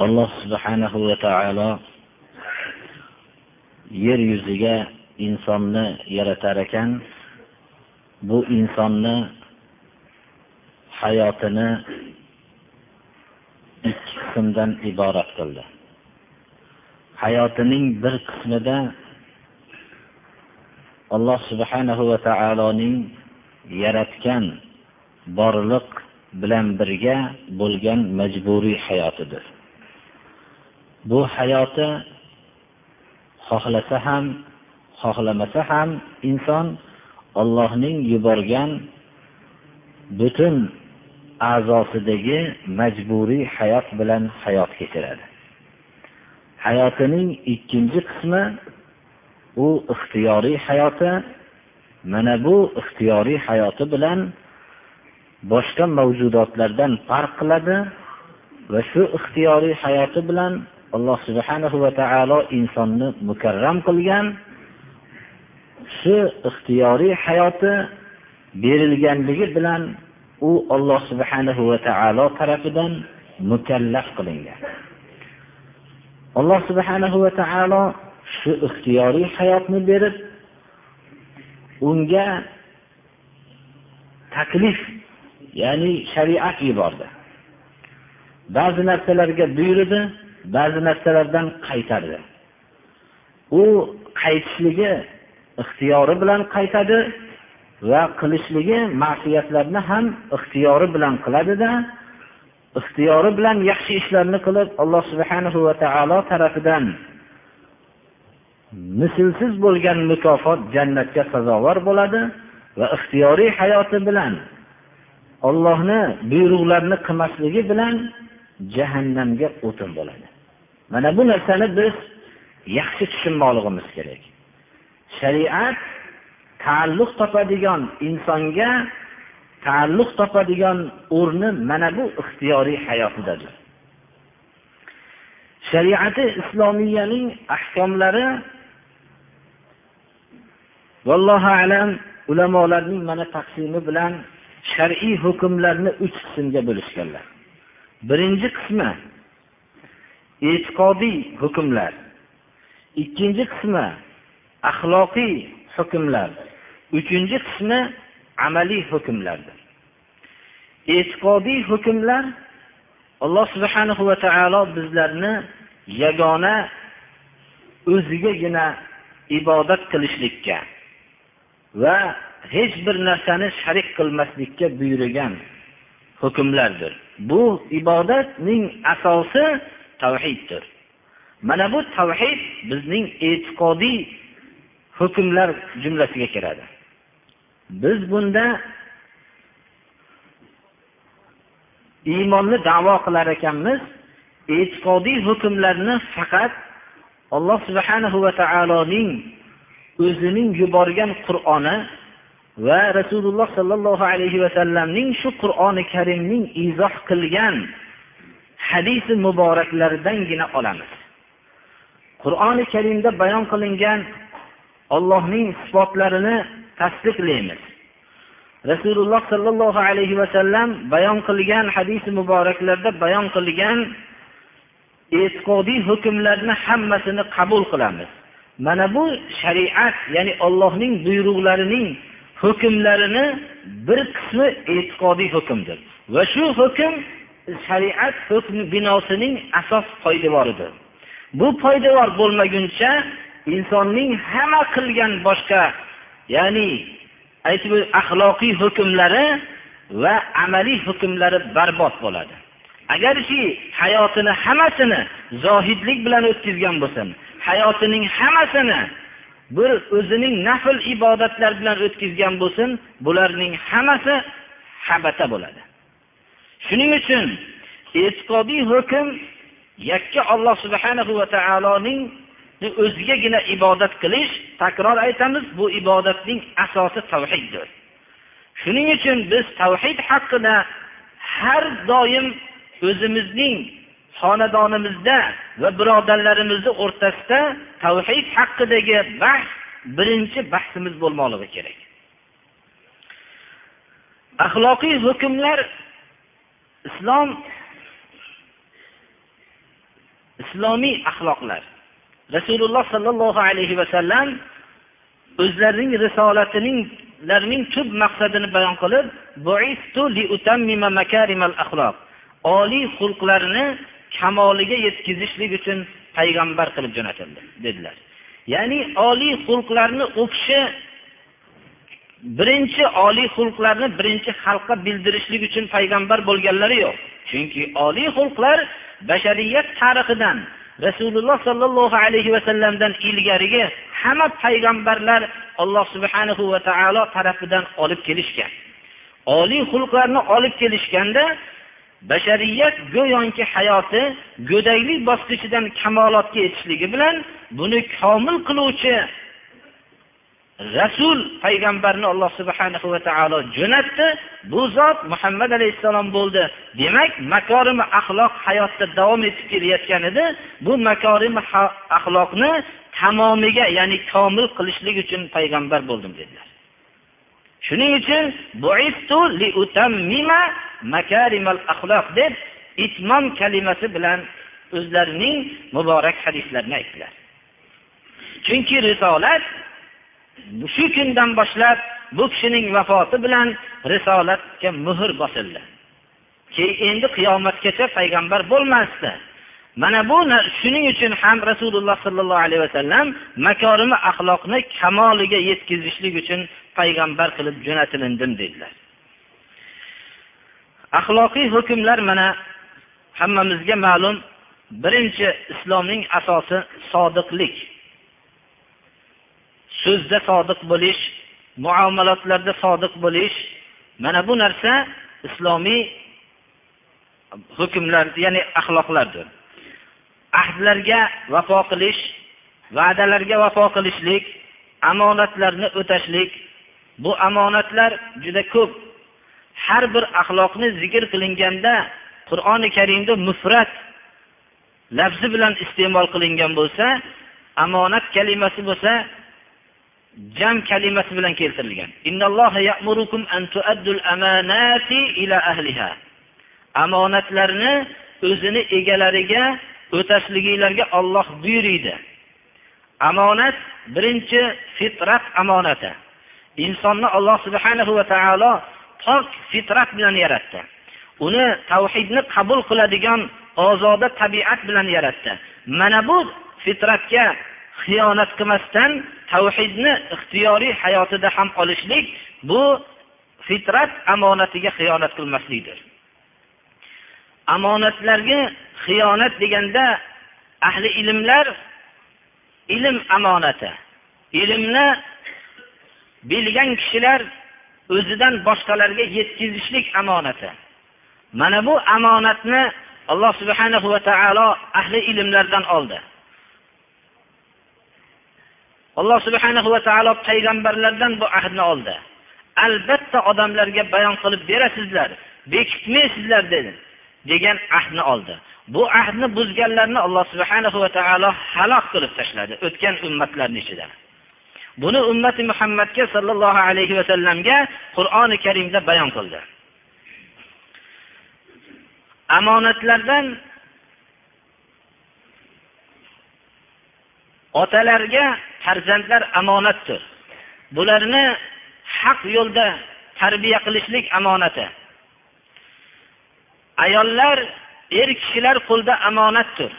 Alloh subhanahu va taolo yer yuziga insonni yaratar ekan. Bu insonni hayotini ikki qismdan iborat qildi. Hayotining bir qismida alloh subhanahu va taoloning yaratgan borliq bilan birga bo'lgan majburiy hayotidir. Bu hayoti xohlasa ham xohlamasa ham inson ollohning yuborgan butun a'zosidagi majburiy hayot bilan hayot kechiradi. Hayotining ikkinchi qismi u ixtiyoriy hayoti. Mana bu ixtiyoriy hayoti bilan boshqa mavjudotlardan farq qiladi va shu ixtiyoriy hayoti bilan alloh subhanahu va taolo insonni mukarram qilgan. Shu ixtiyoriy hayoti berilganligi bilan u olloh subhanahu va taolo tarafidan mukallaf qilingan. Alloh subhanahu va taolo shu ixtiyoriy hayotni berib unga taklif ya'ni shariat yubordi. Ba'zi narsalarga buyurdi ba'zi narsalardan qaytardi. U qaytishligi ixtiyori bilan qaytadi va qilishligi ma'siyatlarni ham ixtiyori bilan qiladida ixtiyori bilan yaxshi ishlarni qilib alloh subhanahu va taolo tarafidan mislsiz bo'lgan mukofot jannatga sazovor bo'ladi va ixtiyoriy hayoti bilan ollohni buyruqlarini qilmasligi bilan jahannamga o'tin bo'ladi. Mana bu narsani biz yaxshi tushunmoqligimiz kerak. Shariat taalluq topadigan insonga taalluq topadigan o'rni mana bu ixtiyoriy hayotidadir. Shariati islomiyaning ahkomlari vallohu alam ulamolarning mana taqsimi bilan shar'iy hukmlarni uch qismga bo'lishganlar. Birinchi qismi e'tiqodiy hukmlar. Ikkinchi qismi axloqiy hukmlar. Uchinchi qismi amaliy hukmlardir. E'tiqodiy hukmlar alloh subhanahu va taolo bizlarni yagona o'zigagina ibodat qilishlikka va hech bir narsani sharik qilmaslikka buyurgan hukmlardir. Bu ibodatning asosi tavhiddir. Mana bu tavhid bizning e'tiqodiy hukmlar jumlasiga kiradi. Biz bunda iymonni davo qilar ekanmiz. E'tiqodiy hukmlarni faqat alloh subhanahu va taoloning o'zining yuborgan qur'oni va rasululloh sollallohu alayhi vasallamning shu qur'oni karimning izoh qilgan hadisi muboraklardangina olamiz. Qur'oni karimda bayon qilingan ollohning sifatlarini tasdiqlaymiz. Rasululloh sollallohu alayhi vasallam bayon qilgan hadisi muboraklarda bayon qilgan e'tiqodiy hukmlarni hammasini qabul qilamiz. Mana bu shariat ya'ni ollohning buyruqlarining hukmlarini bir qismi e'tiqodiy hukmdir. Va shu hukm shariat hukm binosining asos poydevoridir. Bu poydevor bo'lmaguncha insonning hamma qilgan boshqa ya'ni aytib axloqiy hukmlari va amaliy hukmlari barbod bo'ladi. Agarki hayotini hammasini zohidlik bilan o'tkazgan bo'lsin hayotining hammasini bir o'zining nafl ibodatlar bilan o'tkazgan bo'lsin bularning hammasi habata bo'ladi. Shuning uchun e'tiqodiy hukm yakka olloh subhanahu va taoloning o'zigagina ibodat qilish takror aytamiz bu ibodatning asosi tavhiddir. Shuning uchun biz tavhid haqida har doim o'zimizning xonadonimizda va birodarlarimizni o'rtasida tavhid haqidagi bahs birinchi bahsimiz bo'lmoqligi kerak. Axloqiy hukmlar islom islomiy axloqlar. Rasululloh sollallohu alayhi vasallam o'zlarining risolatining tub maqsadini bayon qilib oliy xulqlarni kamoliga yetkazishlik uchun payg'ambar qilib jo'natildi dedilar. Ya'ni oliy xulqlarni u birinchi oliy xulqlarni birinchi xalqqa bildirishlik uchun payg'ambar bo'lganlari yo'q. Chunki oliy xulqlar bashariyat tarixidan rasululloh sollallohu alayhi vasallamdan ilgarigi hamma payg'ambarlar alloh subhanahu va taolo tarafidan olib kelishgan. Oliy xulqlarni olib kelishganda bashariyat go'yoki hayoti go'daklik bosqichidan kamolotga yetishligi bilan buni komil qiluvchi rasul payg'ambarni alloh subhanahu va taolo jo'natdi. Bu zot muhammad alayhissalom bo'ldi. Demak makorimi axloq hayotda davom etib kelayotgan edi. Bu makorimi axloqni tamomiga ya'ni komil qilishlik uchun payg'ambar bo'ldim dedilar. Shuning uchun deb itmom kalimasi bilan o'zlarining muborak hadislarini aytdilar. Chunki risolat shu kundan boshlab bu kishining vafoti bilan risolatga muhr bosildi. Keyin endi qiyomatgacha payg'ambar bo'lmasdi. Mana bu shuning uchun ham rasululloh sollallohu alayhi vasallam makorimi axloqni kamoliga yetkazishlik uchun payg'ambar qilib jo'natilindim dedilar. Axloqiy hukmlar mana hammamizga ma'lum. Birinchi islomning asosi sodiqlik. So'zda sodiq bo'lish muomalotlarda sodiq bo'lish mana bu narsa islomiy hukmlar ya'ni axloqlardir. Ahdlarga vafo qilish va'dalarga vafo qilishlik omonatlarni o'tashlik bu omonatlar juda ko'p. Har bir axloqni zikr qilinganda qur'oni karimda mufrat lafzi bilan iste'mol qilingan bo'lsa omonat kalimasi bo'lsa jam kalimasi bilan keltirilgan. Omonatlarni o'zini egalariga o'tashliginglarga olloh buyuriydi. Omonat birinchi fitrat omonati insonni alloh subhanahu va taolo pok fitrat bilan yaratdi. Uni tavhidni qabul qiladigan ozoda tabiat bilan yaratdi. Mana bu fitratga xiyonat qilmasdan tavhidni ixtiyoriy hayotida ham olishlik bu fitrat omonatiga xiyonat qilmaslikdir. Omonatlarga xiyonat deganda ahli ilmlar ilm omonati ilmni bilgan kishilar o'zidan boshqalarga yetkazishlik omonati mana bu omonatni alloh subhanahu va taolo ahli ilmlardan oldi. Alloh subhana va taolo payg'ambarlardan bu ahdni oldi. Albatta odamlarga bayon qilib berasizlar bekitmaysizlar dedi degan ahdni oldi. Bu ahdni buzganlarni alloh subhana va taolo halok qilib tashladi o'tgan ummatlarni ichida. Buni ummati muhammadga sollallohu alayhi vasallamga qur'oni karimda bayon qildi. Omonatlardan otalarga farzandlar omonatdir bularni haq yo'lda tarbiya qilishlik omonati ayollar er kishilar qo'lida omonatdir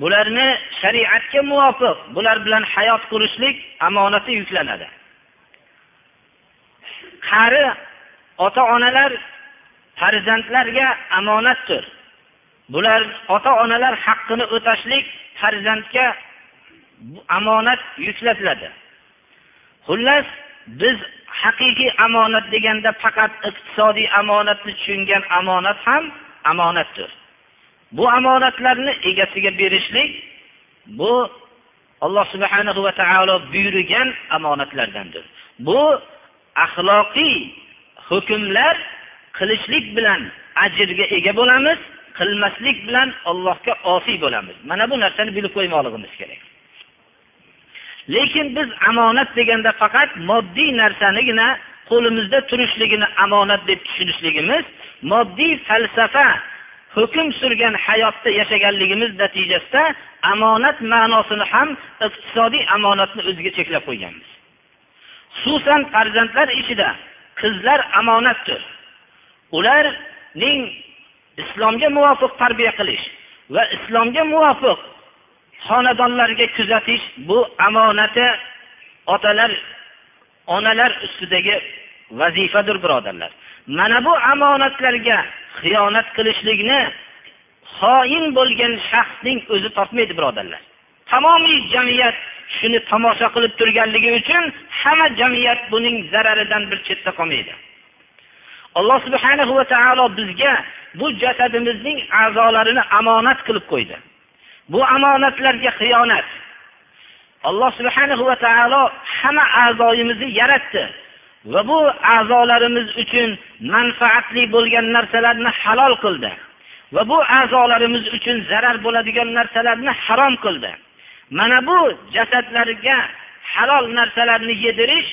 bularni shariatga muvofiq bular bilan hayot qurishlik omonati yuklanadi. Qari ota onalar farzandlarga omonatdir bular ota onalar haqqini o'tashlik farzandga omonat yuklatiladi. Xullas biz haqiqiy omonat deganda faqat iqtisodiy omonatni tushungan omonat ham omonatdir bu omonatlarni egasiga berishlik bu alloh subhanahu va taolo buyurgan omonatlardandir bu axloqiy hukmlar qilishlik bilan ajrga ega bo'lamiz qilmaslik bilan allohga osiy bo'lamiz. Mana bu narsani bilib qo'ymoqligimiz kerak. Lekin biz omonat deganda faqat moddiy narsanigina qo'limizda turishligini omonat deb tushunishligimiz moddiy falsafa hukm surgan hayotda yashaganligimiz natijasida omonat ma'nosini ham iqtisodiy omonatni o'ziga cheklab qo'yganmiz. Xususan farzandlar ichida qizlar omonatdir ularning islomga muvofiq tarbiya qilish va islomga muvofiq xonadonlarga kuzatish bu omonati otalar onalar ustidagi vazifadir birodarlar. Mana bu omonatlarga xiyonat qilishlikni xoin bo'lgan shaxsning o'zi topmaydi birodarlar. Tamomiy jamiyat shuni tomosha qilib turganligi uchun hamma jamiyat buning zararidan bir chetda qolmaydi. Alloh subhanahu va taolo bizga bu jasadimizning a'zolarini omonat qilib qo'ydi. Bu omonatlarga xiyonat. Alloh subhanahu va taolo hamma a'zoyimizni yaratdi va bu a'zolarimiz uchun manfaatli bo'lgan narsalarni halol qildi va bu a'zolarimiz uchun zarar bo'ladigan narsalarni harom qildi. Mana bu jasadlarga halol narsalarni yedirish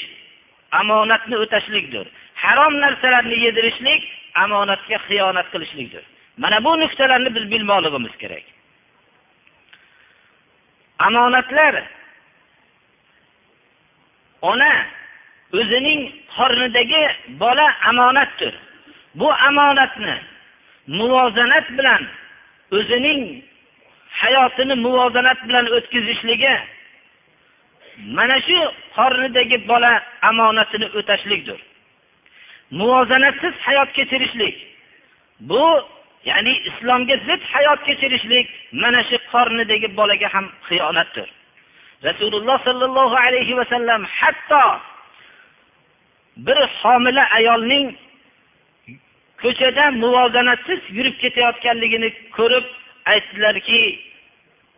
omonatni o'tashlikdir. Harom narsalarni yedirishlik omonatga xiyonat qilishlikdir. Mana bu nuqtalarni biz bilmoqligimiz kerak. Omonatlar. Ona o'zining qornidagi bola omonatdir. Bu omonatni muvozanat bilan o'zining hayotini muvozanat bilan o'tkazishligi mana shu qornidagi bola omonatini o'tashlikdir. Muvozanatsiz hayot kechirishlik. Bu ya'ni islomga zid hayot kechirishlik mana shu qornidagi bolaga ham xiyonatdir. Rasululloh sollallohu alayhi vasallam hatto bir homila ayolning ko'chada muvozanatsiz yurib ketayotganligini ko'rib aytdilarki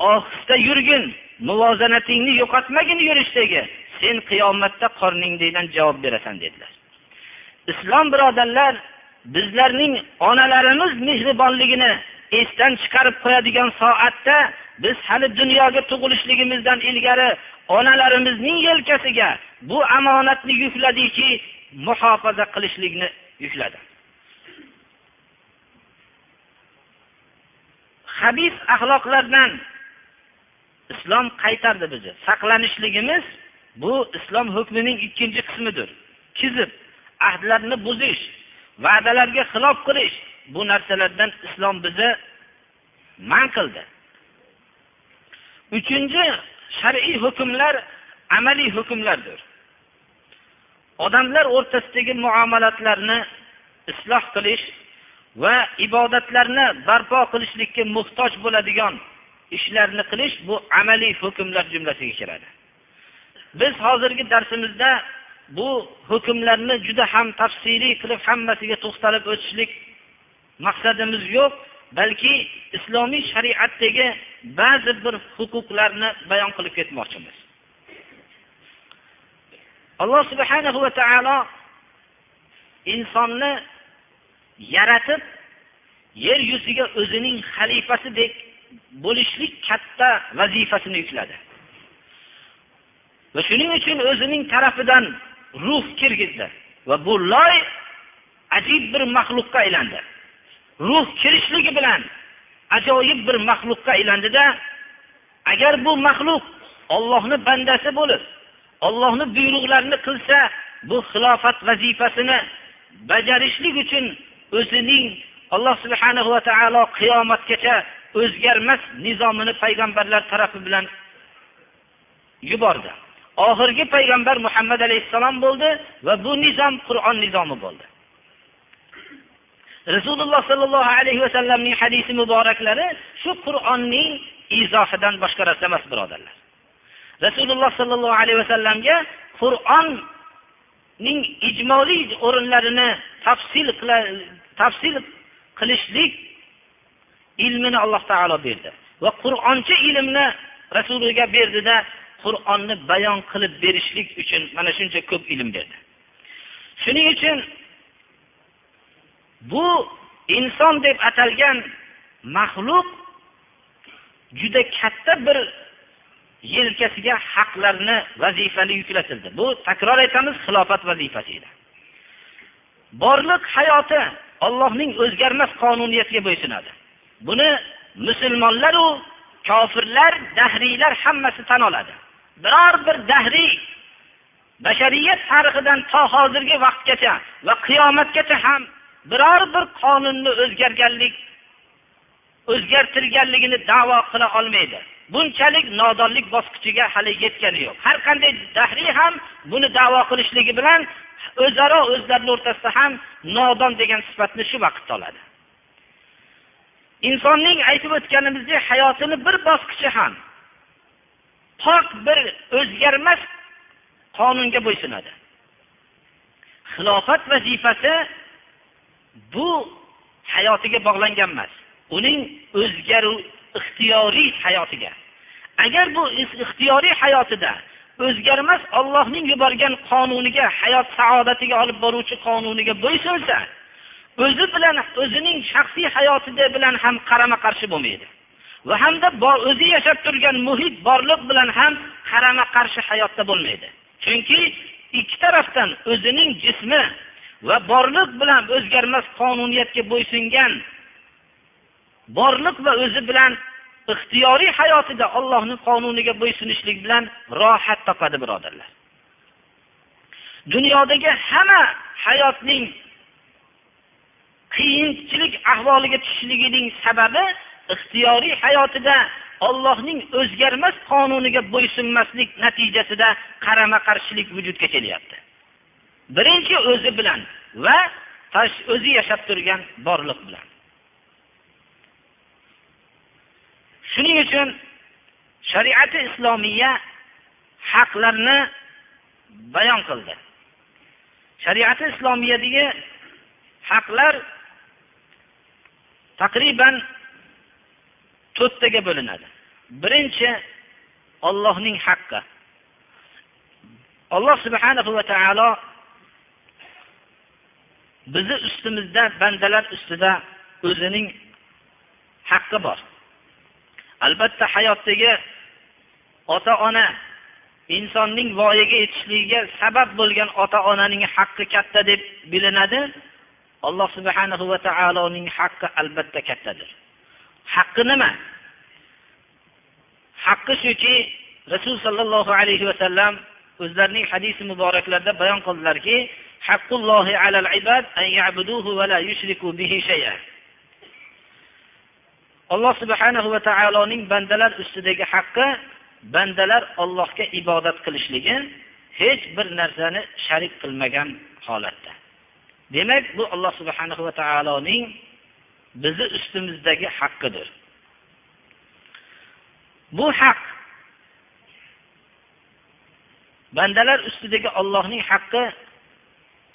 ohista yurgin muvozanatingni yo'qotmagin yurishdagi sen qiyomatda qorningdan javob berasan dedilar. Islom birodarlar bizlarning onalarimiz mehribonligini esdan chiqarib qo'yadigan soatda biz hali dunyoga tug'ilishligimizdan ilgari onalarimizning yelkasiga bu omonatni yukladiki muhofaza qilishlikni yukladi habis axloqlardan islom qaytardi bizni saqlanishligimiz bu islom hukmining ikkinchi qismidir. Kizib ahdlarni buzish va'dalarga xilof qilish bu narsalardan islom bizni man qildi. Uchinchi shar'iy hukmlar amaliy hukmlardir. Odamlar o'rtasidagi muomalatlarni isloh qilish va ibodatlarni barpo qilishlikka muhtoj bo'ladigan ishlarni qilish bu amaliy hukmlar jumlasiga kiradi. Biz hozirgi darsimizda bu hukmlarni juda ham tafsiliy qilib hammasiga to'xtalib o'tishlik maqsadimiz yo'q balki islomiy shariatdagi ba'zi bir huquqlarni bayon qilib ketmoqchimiz. Alloh subhanahu va taolo insonni yaratib yer yuziga o'zining xalifasidek bo'lishlik katta vazifasini yukladi. Va shuning uchun o'zining tarafidan ruh kirgizdi va bu loy ajib bir maxluqqa aylandi. Ruh kirishligi bilan ajoyib bir maxluqqa aylandida agar bu maxluq ollohni bandasi bo'lib ollohni buyruqlarini qilsa bu xilofat vazifasini bajarishlik uchun o'zining alloh subhanahu va taolo qiyomatgacha o'zgarmas nizomini payg'ambarlar tarafi bilan yubordi. Oxirgi payg'ambar muhammad alayhissalom bo'ldi va bu nizom qur'on nizomi bo'ldi. Rasululloh sollallohu alayhi vasallamning hadisi muboraklari shu qur'onning izohidan boshqa narsa emas birodarlar. Rasululloh sollallohu alayhi vasallamga qur'onning ijmoliy o'rinlarini tafsil tafsil qilishlik ilmini alloh taolo berdi. Va qur'oncha ilmni rasuliga berdida qur'onni bayon qilib berishlik uchun mana shuncha ko'p ilm berdi. Shuning uchun bu inson deb atalgan maxluq juda katta bir yelkasiga haqlarni vazifani yuklatildi. Bu takror aytamiz xilofat vazifasi edi. Borliq hayoti ollohning o'zgarmas qonuniyatiga bo'ysunadi. Buni musulmonlaru kofirlar dahriylar hammasi tan oladi. Biror bir dahriy bashariyat tarixidan to hozirgi vaqtgacha va qiyomatgacha ham biror bir qonunni o'zgarganlik o'zgartirganligini davo qila olmaydi. Bunchalik nodonlik bosqichiga hali yetgani yo'q. Har qanday dahriy ham buni davo qilishligi bilan o'zaro o'zlarini o'rtasida ham nodon degan sifatni shu vaqtda oladi. Insonning aytib o'tganimizdek hayotini bir bosqichi ham pok bir o'zgarmas qonunga bo'ysunadi. Xilofat vazifasi bu hayotiga bog'langan emas. Uning o'zgaru ixtiyoriy hayotiga. Agar bu ixtiyoriy hayotida o'zgarmas ollohning yuborgan qonuniga hayot saodatiga olib boruvchi qonuniga bo'ysunsa o'zi bilan o'zining shaxsiy hayotida bilan ham qarama qarshi bo'lmaydi. Va hamda o'zi yashab turgan muhit borliq bilan ham qarama qarshi hayotda bo'lmaydi. Chunki ikki tarafdan o'zining jismi va borliq bilan o'zgarmas qonuniyatga bo'ysungan borliq va o'zi bilan ixtiyoriy hayotida ollohni qonuniga bo'ysunishlik bilan rohat topadi birodarlar. Dunyodagi hamma hayotning qiyinchilik ahvoliga tushishligining sababi ixtiyoriy hayotida ollohning o'zgarmas qonuniga bo'ysunmaslik natijasida qarama qarshilik vujudga kelyapti. Birinchi o'zi bilan va o'zi yashab turgan borliq bilan. Shuning uchun shariati islomiya haqlarni bayon qildi. Shariati islomiyadagi haqlar taqriban to'rttaga bo'linadi. Birinchi ollohning haqqi. Alloh subhanahu va taolo bizni ustimizda bandalar ustida o'zining haqqi bor. Albatta hayotdagi ota ona insonning voyaga yetishligiga sabab bo'lgan ota onaning haqqi katta deb bilinadi. Alloh subhanahu va taoloning haqqi albatta kattadir. Haqqi nima? Haqqi shuki rasul sollallohu alayhi vasallam o'zlarining hadisi muboraklarida bayon qildilarki haqqullohi alal ibad an ya'buduhu va la yushriku bihi shay'an alloh subhanahu va taoloning bandalar ustidagi haqqi bandalar ollohga ibodat qilishligi hech bir narsani sharik qilmagan holatda. Demak bu alloh subhanahu va taoloning bizni ustimizdagi haqqidir. Bu haq bandalar ustidagi ollohning haqqi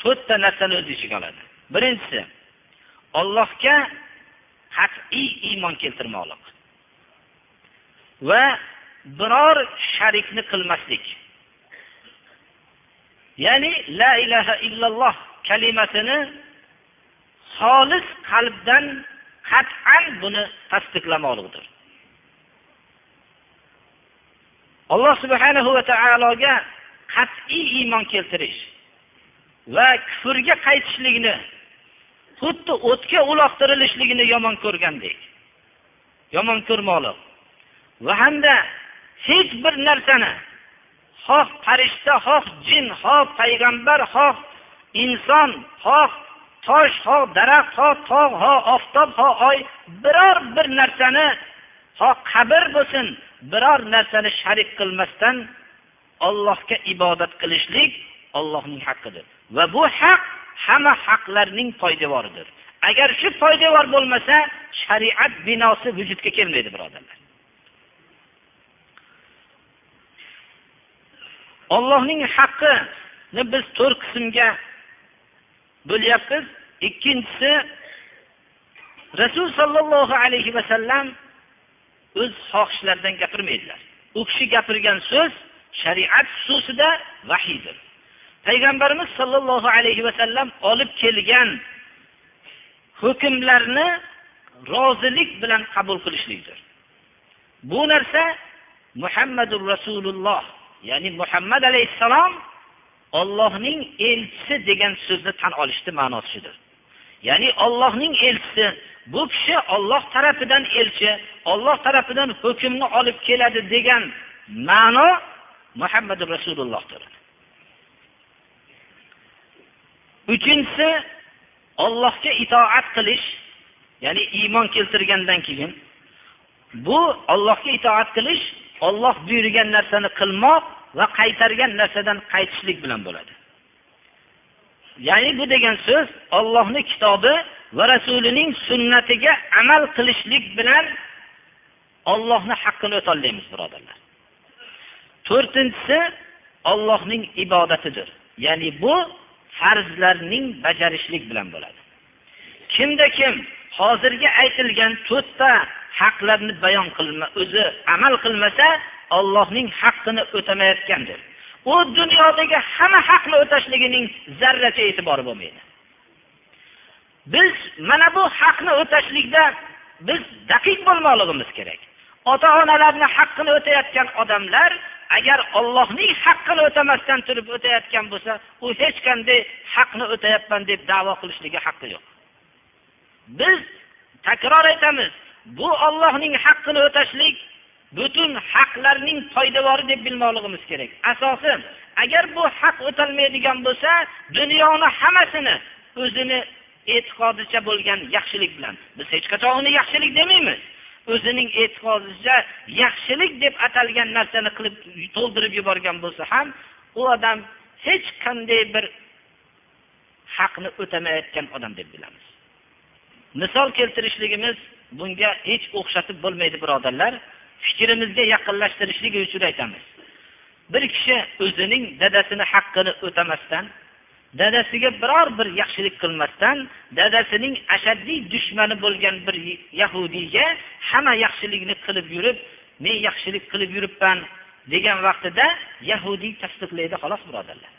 to'rtta narsani o'z ichiga oladi. Birinchisi ollohga qat'iy iymon keltirmoqlik va biror sharikni qilmaslik. Ya'ni la ilaha illalloh kalimasini xolis qalbdan qat'an buni tasdiqlamoqlikdir. Alloh subhanahu va taologa qat'iy iymon keltirish va kufrga qaytishlikni xuddi o'tga uloqtirilishligini yomon ko'rgandek. Yomon ko'rmoqlik va hamda hech bir narsani xoh farishta xoh jin xoh payg'ambar xoh inson xoh tosh xoh daraxt xoh tog' xoh oftob xoh oy biror bir narsani xoh qabr bo'lsin biror narsani sharik qilmasdan ollohga ibodat qilishlik ollohning haqqidir. Va bu haq hamma haqlarning poydevoridir. Agar shu poydevor bo'lmasa shariat binosi vujudga kelmaydi birodarlar. Ollohning haqqini biz to'rt qismga bo'lyapmiz. Ikkinchisi rasul sollallohu alayhi vasallam o'z xohishlaridan gapirmaydilar. U kishi gapirgan so'z shariat xususida vahiydir. Payg'ambarimiz sollallohu alayhi vasallam olib kelgan hukmlarni rozilik bilan qabul qilishlikdir. Bu narsa muhammadu rasululloh ya'ni muhammad alayhissalom ollohning elchisi degan so'zni tan olishni ma'nosi shudir ya'ni ollohning elchisi bu kishi olloh tarafidan elchi olloh tarafidan hukmni olib keladi degan ma'no muhammadu rasulullohdir. Uchinchisi ollohga itoat qilish ya'ni iymon keltirgandan keyin. Bu ollohga itoat qilish olloh buyurgan narsani qilmoq va qaytargan narsadan qaytishlik bilan bo'ladi. Ya'ni bu degan so'z ollohni kitobi va rasulining sunnatiga amal qilishlik bilan ollohni haqqini o'tolmaymiz birodarlar. To'rtinchisi ollohning ibodatidir. Ya'ni bu farzlarning bajarishlik bilan bo'ladi. Kimda kim hozirgi aytilgan to'rtta haqlarni bayon qilma o'zi amal qilmasa ollohning haqqini o'tamayotgandir. U dunyodagi hamma haqni o'tashligining zarracha e'tibori bo'lmaydi. Biz mana bu haqni o'tashlikda biz daqiq bo'lmoqligimiz kerak. Ota onalarni haqqini o'tayotgan odamlar agar ollohning haqqini o'tamasdan turib o'tayotgan bo'lsa u hech qanday haqni o'tayapman deb davo qilishligi haqqi yo'q. Biz takror aytamiz bu ollohning haqqini o'tashlik butun haqlarning poydevori deb bilmoqligimiz kerak. Asosi agar bu haq o'talmaydigan bo'lsa dunyoni hammasini o'zini e'tiqodicha bo'lgan yaxshilik bilan. Biz hech qachon uni yaxshilik demaymiz. O'zining e'tiqodicha yaxshilik deb atalgan narsani qilib to'ldirib yuborgan bo'lsa ham u odam hech qanday bir haqni o'tamayotgan odam deb bilamiz. Misol keltirishligimiz bunga hech o'xshatib bo'lmaydi birodarlar. Fikrimizga yaqinlashtirishlik uchun aytamiz. Bir kishi o'zining dadasini haqqini o'tamasdan dadasiga biror bir yaxshilik qilmasdan dadasining ashaddiy dushmani bo'lgan bir yahudiyga hamma yaxshilikni qilib yurib men yaxshilik qilib yuribman degan vaqtida yahudiy tasdiqlaydi xolos birodarlar.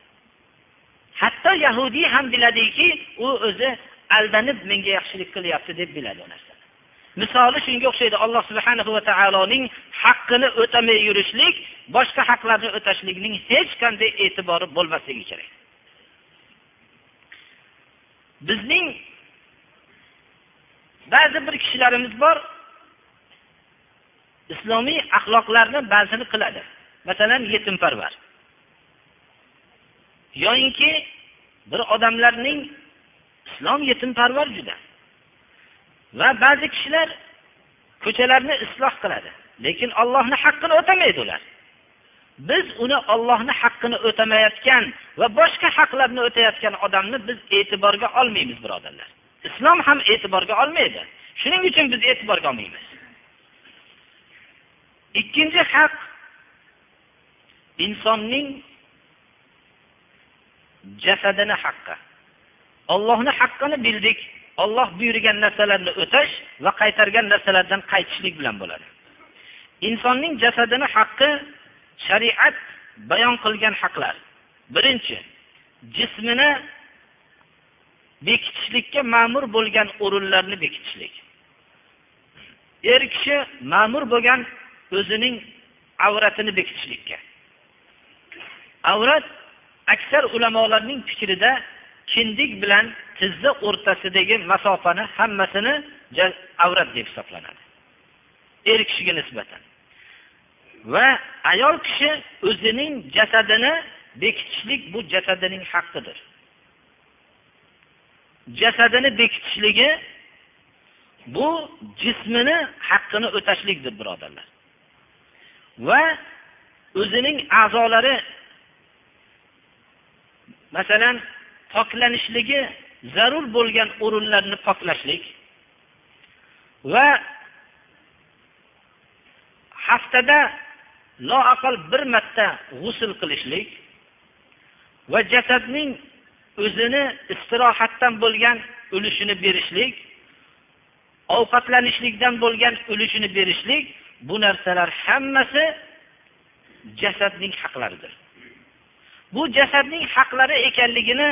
Hatto yahudiy ham biladiki u o'zi aldanib menga yaxshilik qilyapti deb biladi u narsani misoli shunga o'xshaydi. Alloh subhana va taoloning haqqini o'tamay yurishlik boshqa haqlarni o'tashlikning hech qanday e'tibori bo'lmasligi kerak. Bizning ba'zi bir kishilarimiz bor islomiy axloqlarni ba'zini qiladi. Masalan yetimparvar. Yoyinki bir odamlarning islom yetimparvar juda. Va ba'zi kishilar ko'chalarni isloh qiladi. Lekin ollohni haqqini o'tamaydi ular. Biz uni ollohni haqqini o'tamayotgan va boshqa haqlarni o'tayotgan odamni biz e'tiborga olmaymiz birodarlar. Islom ham e'tiborga olmaydi. Shuning uchun biz e'tiborga olmaymiz. Ikkinchi haq insonning jasadini haqqi ollohni haqqini bildik. Olloh buyurgan narsalarni o'tash va qaytargan narsalardan qaytishlik bilan bo'ladi. Insonning jasadini haqqi shariat bayon qilgan haqlar. Birinchi jismini bekitishlikka ma'mur bo'lgan o'rinlarni bekitishlik. Er kishi ma'mur bo'lgan o'zining avratini bekitishlikka. Avrat aksar ulamolarning fikrida kindik bilan tizza o'rtasidagi masofani hammasini avrat deb hisoblanadi. Er kishiga nisbatan. Va ayol kishi o'zining jasadini bekitishlik bu jasadining haqqidir. Jasadini bekitishligi bu jismini haqqini o'tashlikdir birodarlar. Va o'zining a'zolari masalan poklanishligi zarur bo'lgan o'rinlarni poklashlik va haftada loaqal bir marta g'usl qilishlik va jasadning o'zini istirohatdan bo'lgan ulushini berishlik ovqatlanishlikdan bo'lgan ulushini berishlik bu narsalar hammasi jasadning haqlaridir. Bu jasadning haqlari ekanligini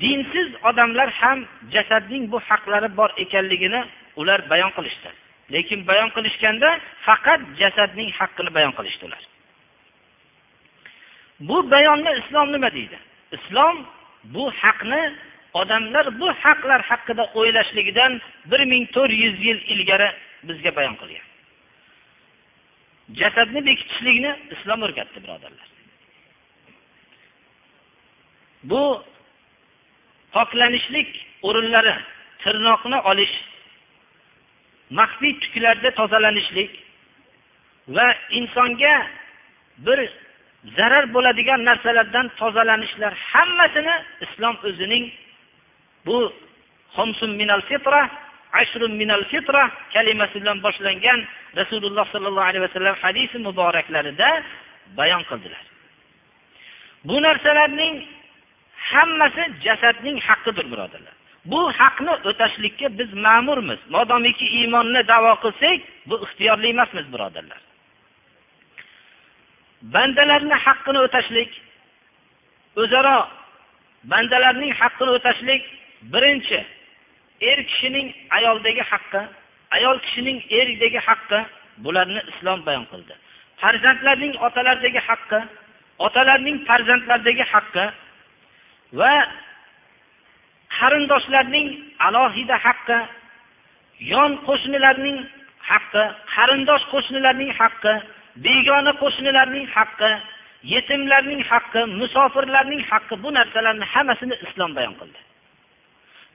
dinsiz odamlar ham jasadning bu haqlari bor ekanligini ular bayon qilishdi. Lekin bayon qilishganda faqat jasadning haqqini bayon qilishdi ular bu bayonni islom nima deydi? Islom bu haqni odamlar bu haqlar haqida o'ylashligidan bir ming to'rt yuz yil ilgari bizga bayon qilgan. Jasadni bekitishlikni islom o'rgatdi birodarlar. Bu poklanishlik o'rinlari tirnoqni olish maxfiy tuklarda tozalanishlik va insonga bir zarar bo'ladigan narsalardan tozalanishlar hammasini islom o'zining bu minal fitra ashrun minal fitra kalimasi bilan boshlangan rasululloh sollallohu alayhi vasallam hadisi muboraklarida bayon qildilar. Bu narsalarning hammasi jasadning haqqidir birodarlar. Bu haqni o'tashlikka biz ma'murmiz. Modomiki iymonni davo qilsak bu ixtiyorli emasmiz birodarlar. Bandalarni haqqini o'tashlik o'zaro bandalarning haqqini o'tashlik birinchi er kishining ayoldagi haqqi ayol kishining erdagi haqqi bularni islom bayon qildi. Farzandlarning otalardagi haqqi otalarning farzandlardagi haqqi va qarindoshlarning alohida haqqi yon qo'shnilarning haqqi qarindosh qo'shnilarning haqqi begona qo'shnilarning haqqi yetimlarning haqqi musofirlarning haqqi bu narsalarni hammasini islom bayon qildi.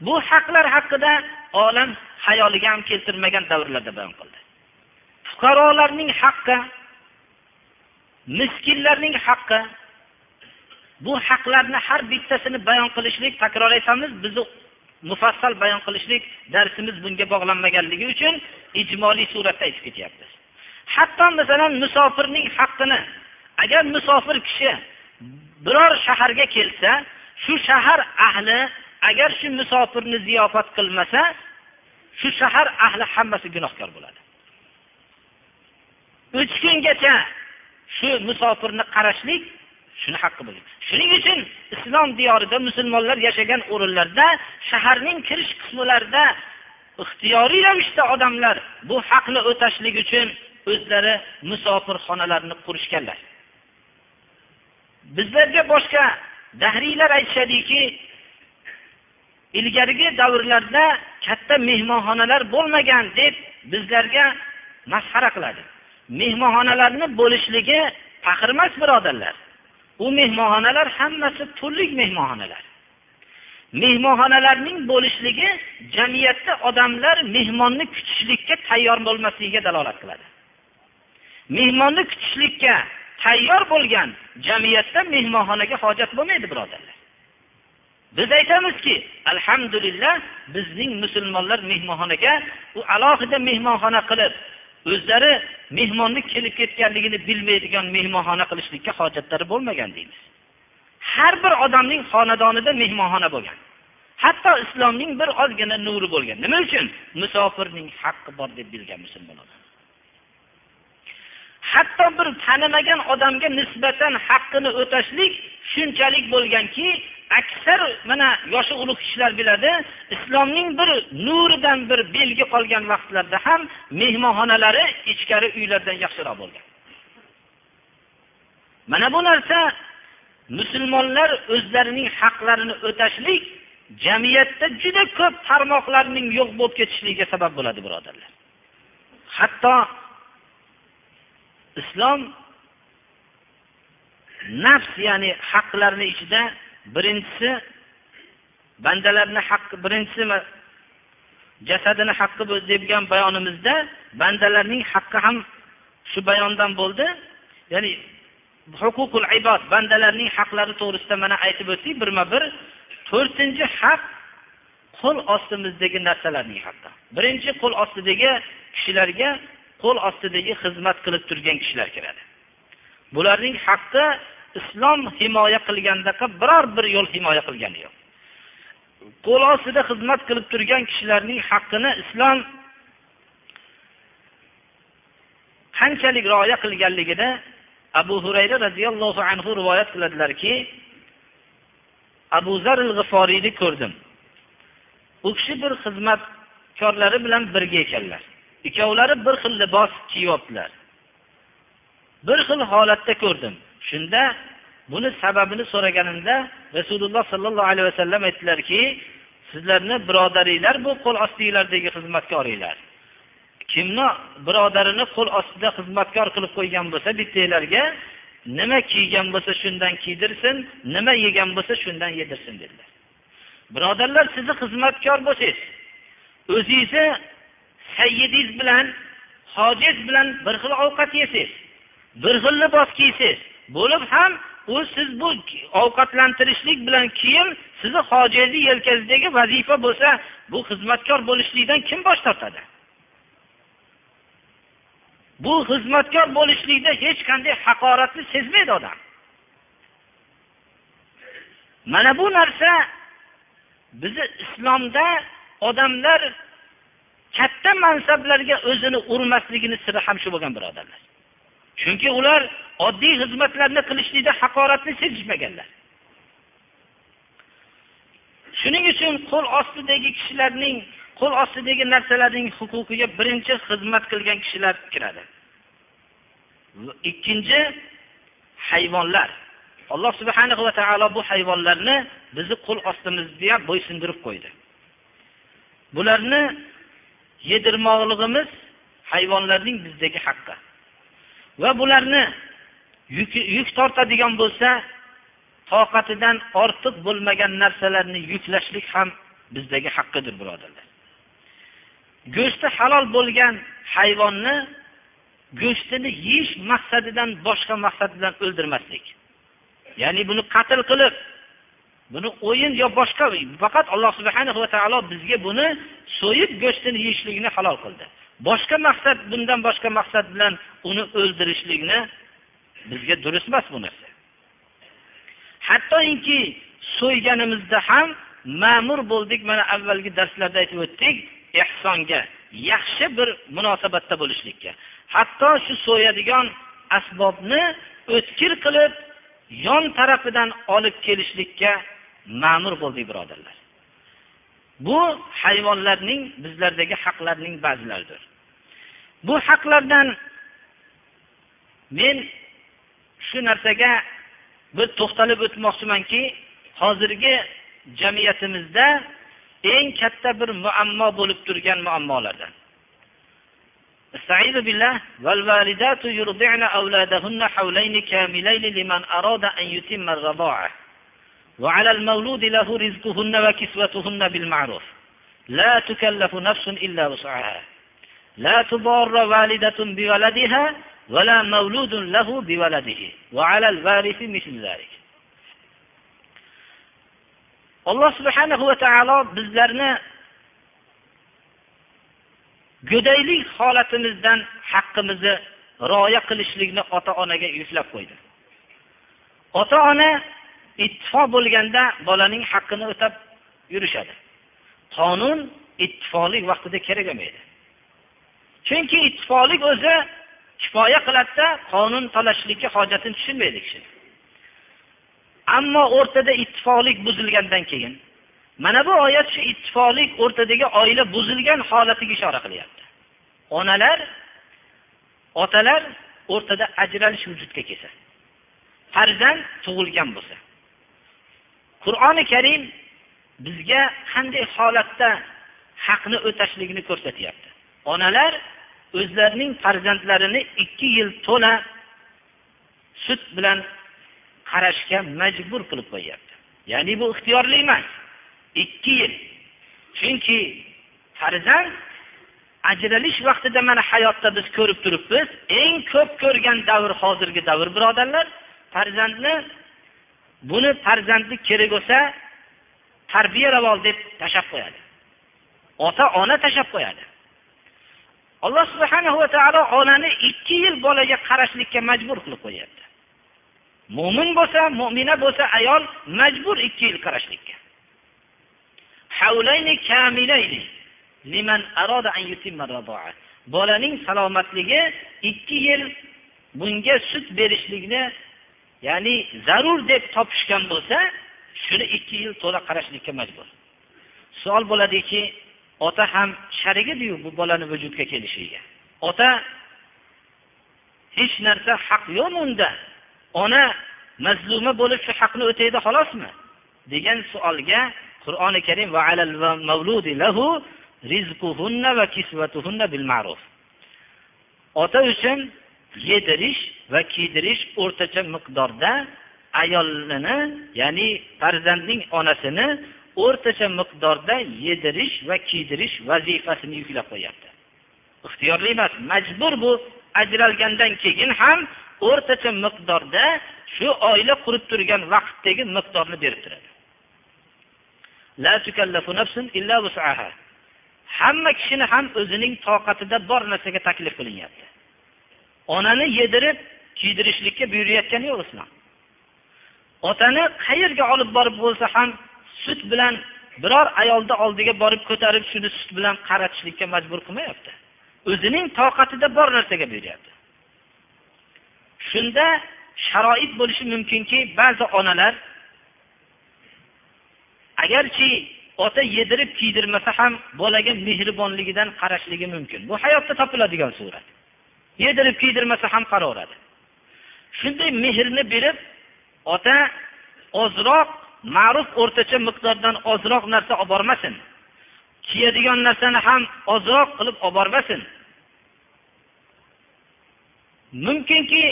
Bu haqlar haqida olam hayoliga ham keltirmagan davrlarda bayon qildi. Fuqarolarning haqqi miskinlarning haqqi bu haqlarni har bittasini bayon qilishlik takror aytamiz bizni mufassal bayon qilishlik darsimiz bunga bog'lanmaganligi uchun ijmoliy suratda aytib ketyapmiz hatto masalan musofirning haqqini agar musofir kishi biror shaharga kelsa shu shahar ahli agar shu musofirni ziyofat qilmasa shu shahar ahli hammasi gunohkor bo'ladi. Uch kungacha shu musofirni qarashlik shuni haqqi bo'lgan shuning uchun islom diyorida musulmonlar yashagan o'rinlarda shaharning kirish qismlarida ixtiyoriy ravishda odamlar bu haqni o'tashlik uchun o'zlari musofirxonalarni qurishganlar. Bizlarga boshqa dahriylar aytishadiki ilgarigi davrlarda katta mehmonxonalar bo'lmagan deb bizlarga masxara qiladi. Mehmonxonalarni bo'lishligi faxr emas birodarlar. U mehmonxonalar hammasi pullik mehmonxonalar. Mehmonxonalarning bo'lishligi jamiyatda odamlar mehmonni kutishlikka tayyor bo'lmasligiga dalolat qiladi. Mehmonni kutishlikka tayyor bo'lgan jamiyatda mehmonxonaga hojat bo'lmaydi birodarlar. Biz aytamizki alhamdulillah bizning musulmonlar mehmonxonaga u alohida mehmonxona qilib o'zlari mehmonni kelib ketganligini bilmaydigan mehmonxona qilishlikka hojatlari bo'lmagan deymiz. Har bir odamning xonadonida mehmonxona bo'lgan. Hatto islomning bir ozgina nuri bo'lgan. Nima uchun? Musofirning haqqi bor deb bilgan musulmonlar hatto bir tanimagan odamga nisbatan haqqini o'tashlik shunchalik bo'lganki aksar mana yoshi ulug' kishilar biladi islomning bir nuridan bir belgi qolgan vaqtlarda ham mehmonxonalari ichkari uylardan yaxshiroq bo'lgan. Mana bu narsa musulmonlar o'zlarining haqlarini o'tashlik jamiyatda juda ko'p tarmoqlarning yo'q bo'lib ketishligiga sabab bo'ladi birodarlar. Hatto islom nafs ya'ni haqlarni ichida birinchisi bandalarni haqqi birinchisi jasadini haqqi degan bayonimizda bandalarning haqqi ham shu bayondan bo'ldi. Ya'ni huququl ibod bandalarning haqlari to'g'risida mana aytib o'tdik birma bir to'rtinchi haq qo'l ostimizdagi narsalarning haqqi. Birinchi qo'l ostidagi kishilarga qo'l ostidagi xizmat qilib turgan kishilar kiradi. Bularning haqqi islom himoya qilgandaqa biror bir yo'l himoya qilgani yo'q. Qo'l ostida xizmat qilib turgan kishilarning haqqini islom qanchalik rioya qilganligini abu hurayra roziyallohu anhu rivoyat qiladilarki abu zar g'iforiyni ko'rdim. U kishi bir xizmatkorlari bilan birga ekanlar. Ikkovlari bir xil libos kiyyaptilar bir xil holatda ko'rdim. Shunda buni sababini so'raganimda rasululloh sollallohu alayhi vasallam aytdilarki sizlarni birodaringlar bu qo'l ostinglardagi xizmatkoringlar. Kimni birodarini qo'l ostida xizmatkor qilib qo'ygan bo'lsa bittanglarga nima kiygan bo'lsa shundan kiydirsin nima yegan bo'lsa shundan yedirsin dedilar. Birodarlar sizni xizmatkor bo'lsangiz o'zingizni sayyidingiz bilan hojiz bilan bir xil ovqat yesangiz bir xil libos kiysangiz bo'lib ham u siz bu ovqatlantirishlik bilan kiyim sizni hojangizni yelkangizdagi vazifa bo'lsa bu xizmatkor bo'lishlikdan kim bosh tortadi? Bu xizmatkor bo'lishlikda hech qanday haqoratni sezmaydi odam. Mana bu narsa bizni islomda odamlar katta mansablarga o'zini urmasligini siri ham shu bo'lgan birodarlar. Chunki ular oddiy xizmatlarni qilishlikda haqoratni sezishmaganlar. Shuning uchun qo'l ostidagi kishilarning qo'l ostidagi narsalarning huquqiga birinchi xizmat qilgan kishilar kiradi. Ikkinchi hayvonlar. Alloh subhana va taolo bu hayvonlarni bizni qo'l ostimizga ham bo'ysundirib qo'ydi. Bularni yedirmoqligimiz hayvonlarning bizdagi haqqi. Va bularni yuk, yuk tortadigan bo'lsa toqatidan ortiq bo'lmagan narsalarni yuklashlik ham bizdagi haqqidir birodarlar. Go'shti halol bo'lgan hayvonni go'shtini yeyish maqsadidan boshqa maqsad bilan o'ldirmaslik. Ya'ni buni qatl qilib buni o'yin yo boshqa faqat alloh subhana va taolo bizga buni so'yib go'shtini yeyishlikni halol qildi. Boshqa maqsad bundan boshqa maqsad bilan uni o'ldirishlikni bizga durust emas bu narsa. Hattoki so'yganimizda ham ma'mur bo'ldik mana avvalgi darslarda aytib o'tdik ehsonga yaxshi bir munosabatda bo'lishlikka. Hatto shu so'yadigan asbobni o'tkir qilib yon tarafidan olib kelishlikka ma'mur bo'ldik birodarlar. Bu hayvonlarning bizlardagi haqlarning ba'zilaridir. bu haqlardan men shu narsaga bir to'xtalib o'tmoqchimanki hozirgi jamiyatimizda eng katta bir muammo bo'lib turgan muammolardan استعيذ بالله والوالدات يرضعن أولادهن حولين كاملين لمن أراد أن يتم الرضاعة وعلى المولود له رزقهن وكسوتهن بالمعروف لا تكلف نفس إلا وسعها لا تضار والدة بولدها ولا مولود له بولده وعلى الوارث مثل ذلك alloh subhanahu va taolo bizlarni go'daylik holatimizdan haqqimizni rioya qilishlikni ota onaga yuklab qo'ydi ota ona ittifoq bo'lganda bolaning haqqini o'tab yurishadi qonun ittifoqlik vaqtida kerak bo'lmaydi Chunki ittifoqlik o'zi kifoya qiladida qonun talashlikka hojatini tushunmaydi kishi ammo o'rtada ittifoqlik buzilgandan keyin mana bu oyat shu ittifoqlik o'rtadagi oila buzilgan holatiga ishora qilyapti. Onalar otalar o'rtada ajralish vujudga kelsa farzand tug'ilgan bo'lsa. Qur'oni karim bizga qanday holatda haqni o'tashligini ko'rsatyapti. Onalar o'zlarining farzandlarini ikki yil to'la sut bilan qarashga majbur qilib qo'yyapti ya'ni bu ixtiyorli emas ikki yil. Chunki farzand ajralish vaqtida mana hayotda biz ko'rib turibmiz eng ko'p ko'rgan davr hozirgi davr birodarlar. Farzandni buni farzandni kerak bo'lsa tarbiyalab ol deb tashlab qo'yadi. Ota ona tashlab qo'yadi. Alloh subhana va taolo onani ikki yil bolaga qarashlikka majbur qilib qo'yyapti mo'min bo'lsa mo'mina bo'lsa ayol majbur ikki yil qarashlikka. Bolaning salomatligi ikki yil bunga sut berishlikni ya'ni zarur deb topishgan bo'lsa shuni ikki yil to'la qarashlikka majbur. Savol bo'ladiki ota ham sharik ediyu bu bolani vujudga kelishiga. Ota hech narsa haq yo'qmi unda. Ona mazluma bo'lib shu haqni o'taydi xolosmi degan savolga qur'oni karim ota uchun yedirish va kiydirish o'rtacha miqdorda ayolini ya'ni farzandning onasini o'rtacha miqdorda yedirish va kiydirish vazifasini yuklab qo'yyapti ixtiyorli emas majbur bu. Ajralgandan keyin ham o'rtacha miqdorda shu oila qurib turgan vaqtdagi miqdorni berib turadi. Hamma kishini ham o'zining toqatida bor narsaga taklif qilinyapti. Onani yedirib kiydirishlikka buyurayotgani yo'q islom. Otani qayerga olib borib bo'lsa ham sut bilan biror ayolni oldiga borib ko'tarib shuni sut bilan qaratishlikka majbur qilmayapti. O'zining toqatida bor narsaga buyuryapti. Shunda sharoit bo'lishi mumkinki ba'zi onalar agarchi ota yedirib kiydirmasa ham bolaga mehribonligidan qarashligi mumkin. Bu hayotda topiladigan surat. Yedirib kiydirmasa ham qaraveradi. Shunday mehrni berib ota ozroq ma'ruf o'rtacha miqdordan ozroq narsa olib bormasin. Kiyadigan narsani ham ozroq qilib olib bormasin. Mumkinki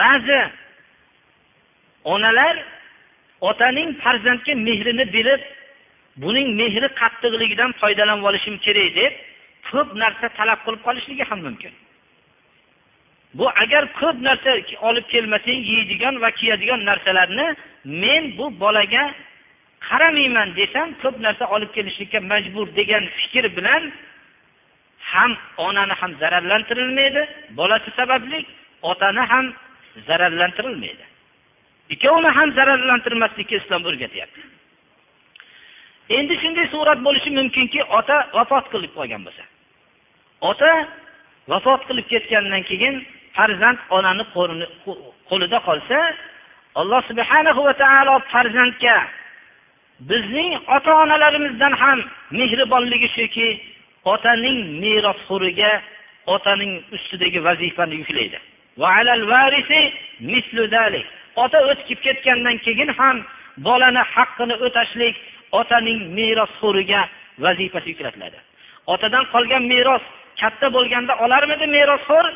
ba'zi onalar otaning farzandga mehrini bilib buning mehri qattiqligidan foydalanib olishim kerak deb ko'p narsa talab qilib qolishligi ham mumkin. Bu agar ko'p narsa olib kelmasang yeydigan va kiyadigan narsalarni men bu bolaga qaramayman desam ko'p narsa olib kelishlikka majbur degan fikr bilan ham onani ham zararlantirilmaydi bolasi sababli otani ham zararlantirilmaydi. Ikkovini ham zararlantirmaslikka islom o'rgatyapti. Endi shunday surat bo'lishi mumkinki ota vafot qilib qolgan bo'lsa. Ota vafot qilib ketgandan keyin farzand onani qo'lida qolsa alloh subhanahu va taolo farzandga bizning ota onalarimizdan ham mehribonligi shuki otaning merosxo'riga otaning ustidagi vazifani yuklaydi. Ota o'tib ketgandan keyin ham bolani haqqini o'tashlik otaning merosxo'riga vazifasi yuklatiladi. Otadan qolgan meros katta bo'lganda olarmidi merosxo'r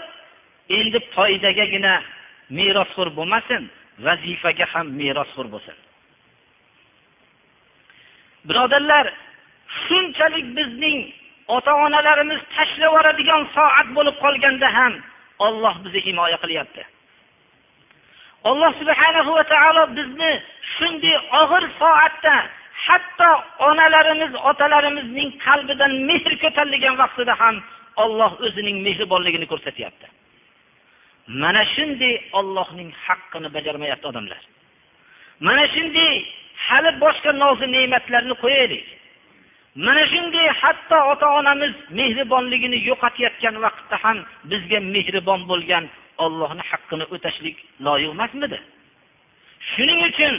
endi foydagagina merosxo'r bo'lmasin. Vazifaga ham merosxo'r bo'lsin. Birodarlar shunchalik bizning ota onalarimiz tashlab yuboradigan soat bo'lib qolganda ham olloh bizni himoya qilyapti. Alloh subhanahu va taolo bizni shunday og'ir soatda hatto onalarimiz otalarimizning qalbidan mehr ko'tarilgan vaqtida ham olloh o'zining mehribonligini ko'rsatyapti. Mana shunday ollohning haqqini bajarmayapti odamlar. Mana shunday hali boshqa nozi ne'matlarni qo'yaylik. Mana shunday hatto ota onamiz mehribonligini yo'qotayotgan vaqtda ham bizga mehribon bo'lgan ollohni haqqini o'tashlik loyiq emasmidi? Shuning uchun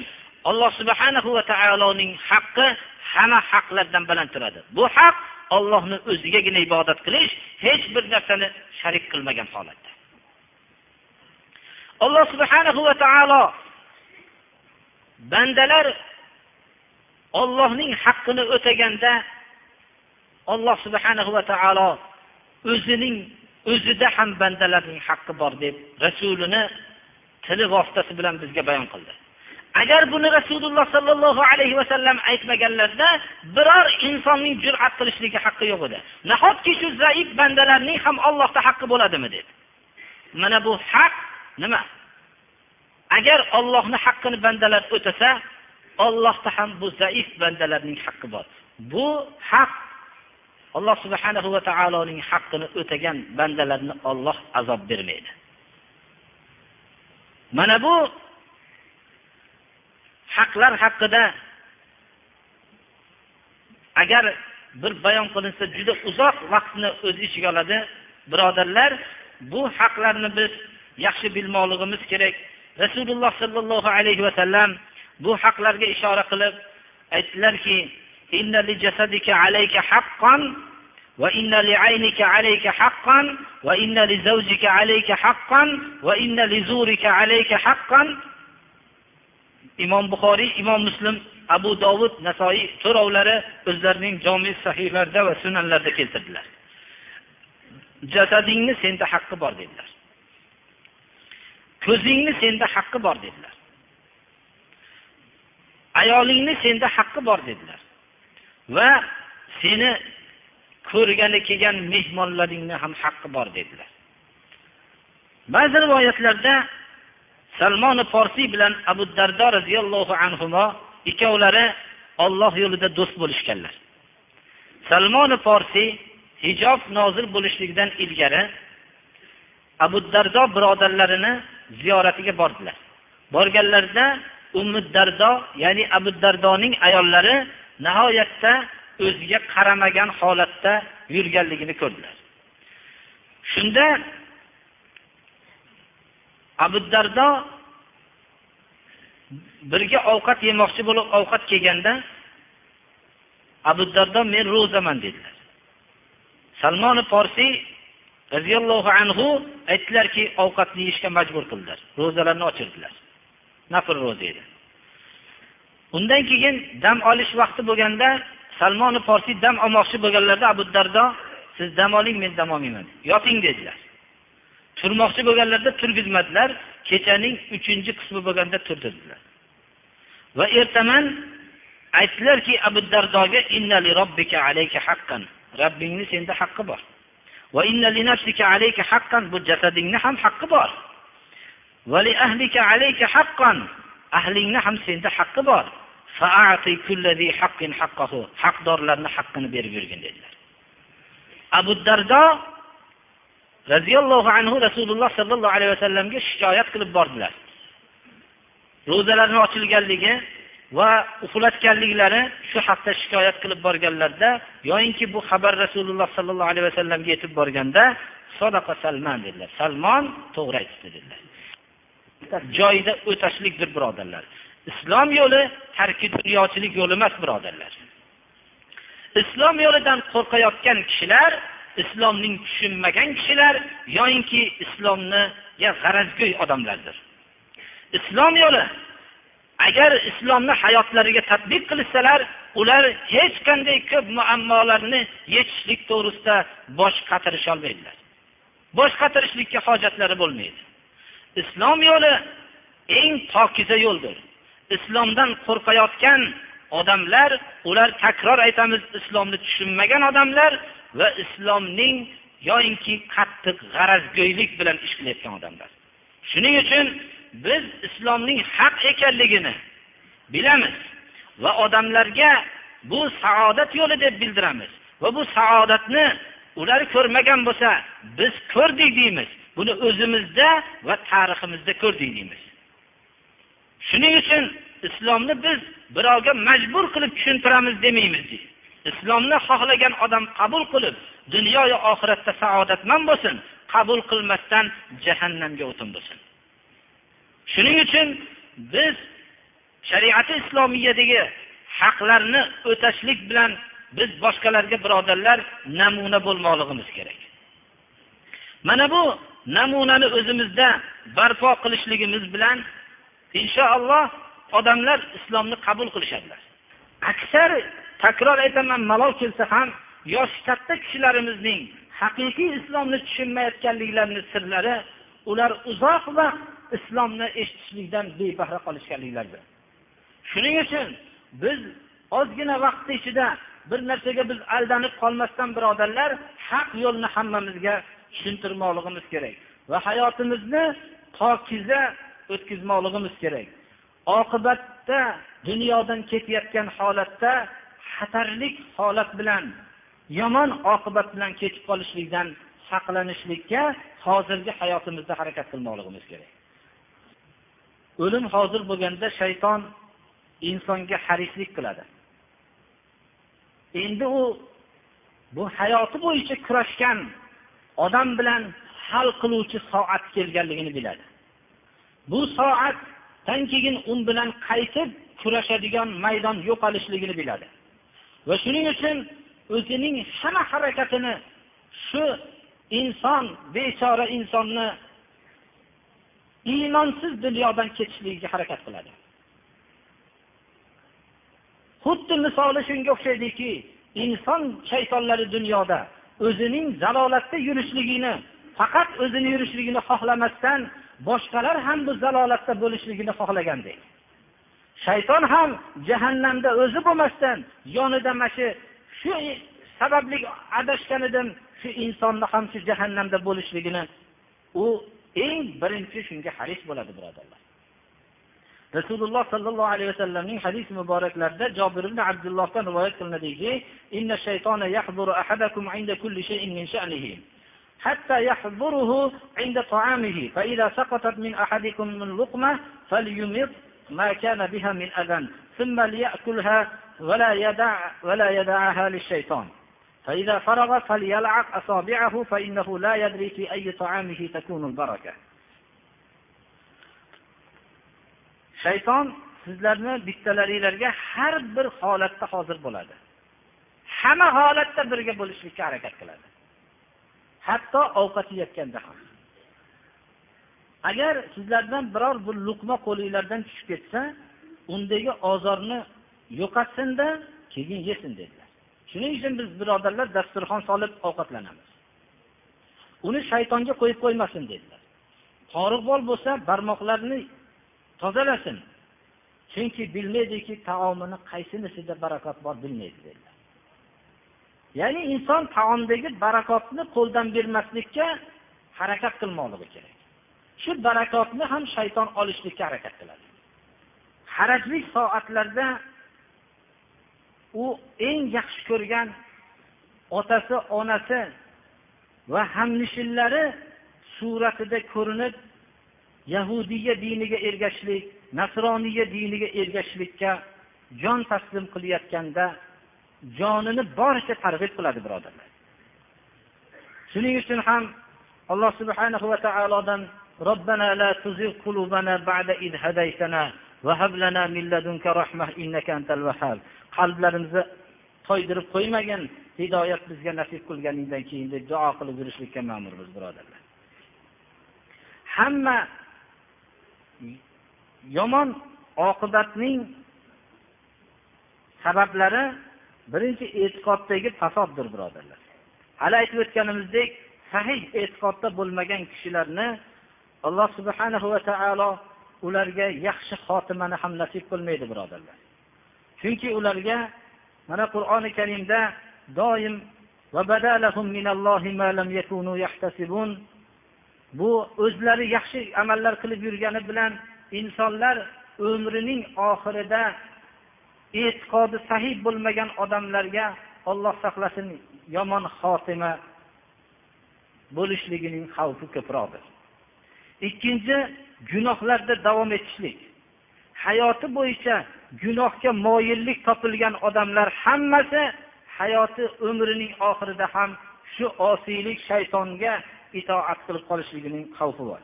alloh subhanahu va taoloning haqqi hamma haqlardan baland turadi bu haq ollohni o'zigagina ibodat qilish hech bir narsani sharik qilmagan holatda. Alloh subhanahu va taolo bandalar ollohning haqqini o'taganda olloh subhanahu va taolo o'zining o'zida ham bandalarning haqqi bor deb rasulini tili vositasi bilan bizga bayon qildi. Agar buni rasululloh sollallohu alayhi vasallam aytmaganlarida biror insonning jur'at qilishligi haqqi yo'q edi. Nahotki shu zaif bandalarning ham ollohda haqqi bo'ladimi deb? Mana bu haq nima? Agar ollohni haqqini bandalar o'tasa ollohda ham bu zaif bandalarning haqqi bor. Bu haq alloh subhanahu va taoloning haqqini o'tagan bandalarni olloh azob bermaydi. Mana bu haqlar haqida agar bir bayon qilinsa juda uzoq vaqtni o'z ichiga oladi. Birodarlar bu haqlarni biz yaxshi bilmoqligimiz kerak rasululloh sollallohu alayhi vasallam bu haqlarga ishora qilib aytdilarki وإن لعينك عليك حقا وإن لزوجك عليك حقا وإن لزورك عليك حقا imom buxoriy imom muslim abu dovud nasoiy to'rovlari o'zlarining jomi sahiylarida va sunanlarida keltirdilar jasadingni senda haqqi bor dedilar Ko'zingni senda haqqi bor dedilar. Ayolingni senda haqqi bor dedilar. Va seni ko'rgani kelgan mehmonlaringni ham haqqi bor dedilar. Ba'zi rivoyatlarda salmoni forsiy bilan abu dardo roziyallohu anhu ikkovlari olloh yo'lida do'st bo'lishganlar. Salmoni forsiy hijob nozil bo'lishligidan ilgari abu dardo birodarlarini ziyoratiga bordilar. Borganlarida ummu dardo ya'ni abu dardoning ayollari nihoyatda o'ziga qaramagan holatda yurganligini ko'rdilar. Shunda abu dardo birga ovqat yemoqchi bo'lib ovqat kelganda abu dardo men ro'zaman dedilar. Salmoni forsiy roziyallohu anhu aytdilarki ovqatni yeyishga majbur qildilar. Ro'zalarni ochirdilar. Nafl ro'za edi. Undan keyin dam olish vaqti bo'lganda salmoni forsiy dam olmoqchi bo'lganlarida abu dardo siz dam oling men dam olmayman yoting dedilar. Turmoqchi bo'lganlarida turgizmadilar kechaning uchinchi qismi bo'lganda turdirdilar. Va ertaman aytdilarki abu dardoga robbingni senda haqqi bor. Bu jasadingni ham haqqi bor. Ahlingni ham senda haqqi bor. Haqdorlarni haqqini berib yurgin dedilar. Abu dardo roziyallohu anhu rasululloh sollallohu alayhi vasallamga shikoyat qilib bordilar. Ro'zalarni ochilganligi va uxlatganliklari shu haqda shikoyat qilib borganlarida yoyinki bu xabar rasululloh sollallohu alayhi vasallamga yetib borganda sadaqa salman dedilar. Salmon to'g'ri aytibdi dedilar. Joyida o'tashlikdir birodarlar. Islom yo'li tarki dunyochilik yo'li emas birodarlar. Islom yo'lidan qo'rqayotgan kishilar islomning tushunmagan kishilar yoyinki islomniga g'arazgo'y odamlardir. Islom yo'li agar islomni hayotlariga tadbiq qilishsalar ular hech qanday ko'p muammolarni yechishlik to'g'risida bosh qatirisholmaydilar bosh qatirishlikka hojatlari bo'lmaydi. Islom yo'li eng pokiza yo'ldir. Islomdan qo'rqayotgan odamlar ular takror aytamiz islomni tushunmagan odamlar va islomning yoyinki qattiq g'arazgo'ylik bilan ish qilayotgan odamlar. Shuning uchun biz islomning haq ekanligini bilamiz va odamlarga bu saodat yo'li deb bildiramiz va bu saodatni ular ko'rmagan bo'lsa biz ko'rdik deymiz. Buni o'zimizda va tariximizda ko'rdik deymiz. Shuning uchun islomni biz birovga majbur qilib tushuntiramiz demaymiz islomni xohlagan odam qabul qilib dunyoyu oxiratda saodatmand bo'lsin qabul qilmasdan jahannamga o'tin bo'lsin. Shuning uchun biz shariati islomiyadagi haqlarni o'tashlik bilan biz boshqalarga birodarlar namuna bo'lmoqligimiz kerak. Mana bu namunani o'zimizda barpo qilishligimiz bilan inshaalloh odamlar islomni qabul qilishadilar. Aksar takror aytaman malol kelsa ham yoshi katta kishilarimizning haqiqiy islomni tushunmayotganliklarini sirlari ular uzoq vaqt islomni eshitishlikdan bebahra qolishganliklaridir. Shuning uchun biz ozgina vaqt ichida bir narsaga biz aldanib qolmasdan birodarlar haq yo'lni hammamizga tushuntirmoqligimiz kerak va hayotimizni pokiza o'tkazmoqligimiz kerak. Oqibatda dunyodan ketayotgan holatda xatarli holat bilan yomon oqibat bilan ketib qolishlikdan saqlanishlikka hozirgi hayotimizda harakat qilmoqligimiz kerak. O'lim hozir bo'lganda shayton insonga harislik qiladi. Endi u bu hayoti bo'yicha kurashgan odam bilan hal qiluvchi soat kelganligini biladi. Bu soatdan keyin u bilan qaytib kurashadigan maydon yo'qolishligini biladi. Va shuning uchun o'zining hamma harakatini shu inson bechora insonni iymonsiz dunyodan ketishligiga harakat qiladi. Xuddi misoli shunga o'xshaydiki inson shaytonlari dunyoda o'zining zalolatda yurishligini faqat o'zini yurishligini xohlamasdan boshqalar ham bu zalolatda bo'lishligini xohlagandek. Shayton ham jahannamda o'zi bo'lmasdan yonida mana shu shu sababli adashganidan shu insonni ham shu jahannamda bo'lishligini u eng birinchi shunga haris bo'ladi birodarlar rasululloh sollallohu alayhi vasallamning hadis muboraklarida jobir ibn abdullohdan rivoyat qilinadiki حتى يحضره عند طعامه فإذا سقطت من أحدكم من لقمة فليمط ما كان بها من أذى ثم ليأكلها ولا يدع ولا يدعها للشيطان فإذا فرغ فليلعق أصابعه فإنه لا يدري في أي طعامه تكون البركة shayton sizlarni bittalaringlarga har bir holatda hozir bo'ladi hamma holatda birga bo'lishlikka harakat qiladi hatto ovqat yeyotganda ham agar sizlardan biror bir luqma qo'linglardan tushib ketsa undagi ozorni yo'qotsinda keyin yesin dedilar Shuning uchun biz birodarlar dasturxon solib ovqatlanamiz. Uni shaytonga qo'yib qo'ymasin dedilar. Bol bo'lsa barmoqlarini tozalasin. Chunki bilmaydiki taomini qaysinisida barakot bor bilmaydi dedilar. Ya'ni inson taomdagi barakotni qo'ldan bermaslikka harakat qilmoqligi kerak. Shu barakotni ham shayton olishlikka harakat qiladi. Harajlik soatlarda u eng yaxshi ko'rgan otasi onasi va hamnishillari suratida ko'rinib yahudiya diniga ergashishlik nasroniya diniga ergashishlikka jon taslim qilayotganda jonini boricha targ'ib qiladi birodarlar shuning uchun ham alloh subhanahu va taolodan ربنا لا تزغ قلوبنا بعد إذ هديتنا وهب لنا من لدنك رحمة إنك أنت الوهاب qalblarimizni toydirib qo'ymagin hidoyat bizga nasib qilganingdan keyin deb duo qilib yurishlikka ma'murmiz birodarlar. Hamma yomon oqibatning sabablari birinchi e'tiqoddagi fasoddir birodarlar. Hali aytib o'tganimizdek sahih e'tiqodda bo'lmagan kishilarni alloh subhanahu va taolo ularga yaxshi xotimani ham nasib qilmaydi birodarlar. Chunki ularga mana qur'oni karimda doim bu o'zlari yaxshi amallar qilib yurgani bilan insonlar umrining oxirida e'tiqodi sahih bo'lmagan odamlarga olloh saqlasin yomon xotima bo'lishligining xavfi ko'proqdir. Ikkinchi gunohlarda davom etishlik. Hayoti bo'yicha gunohga moyillik topilgan odamlar hammasi hayoti umrining oxirida ham shu osiylik shaytonga itoat qilib qolishligining xavfi bor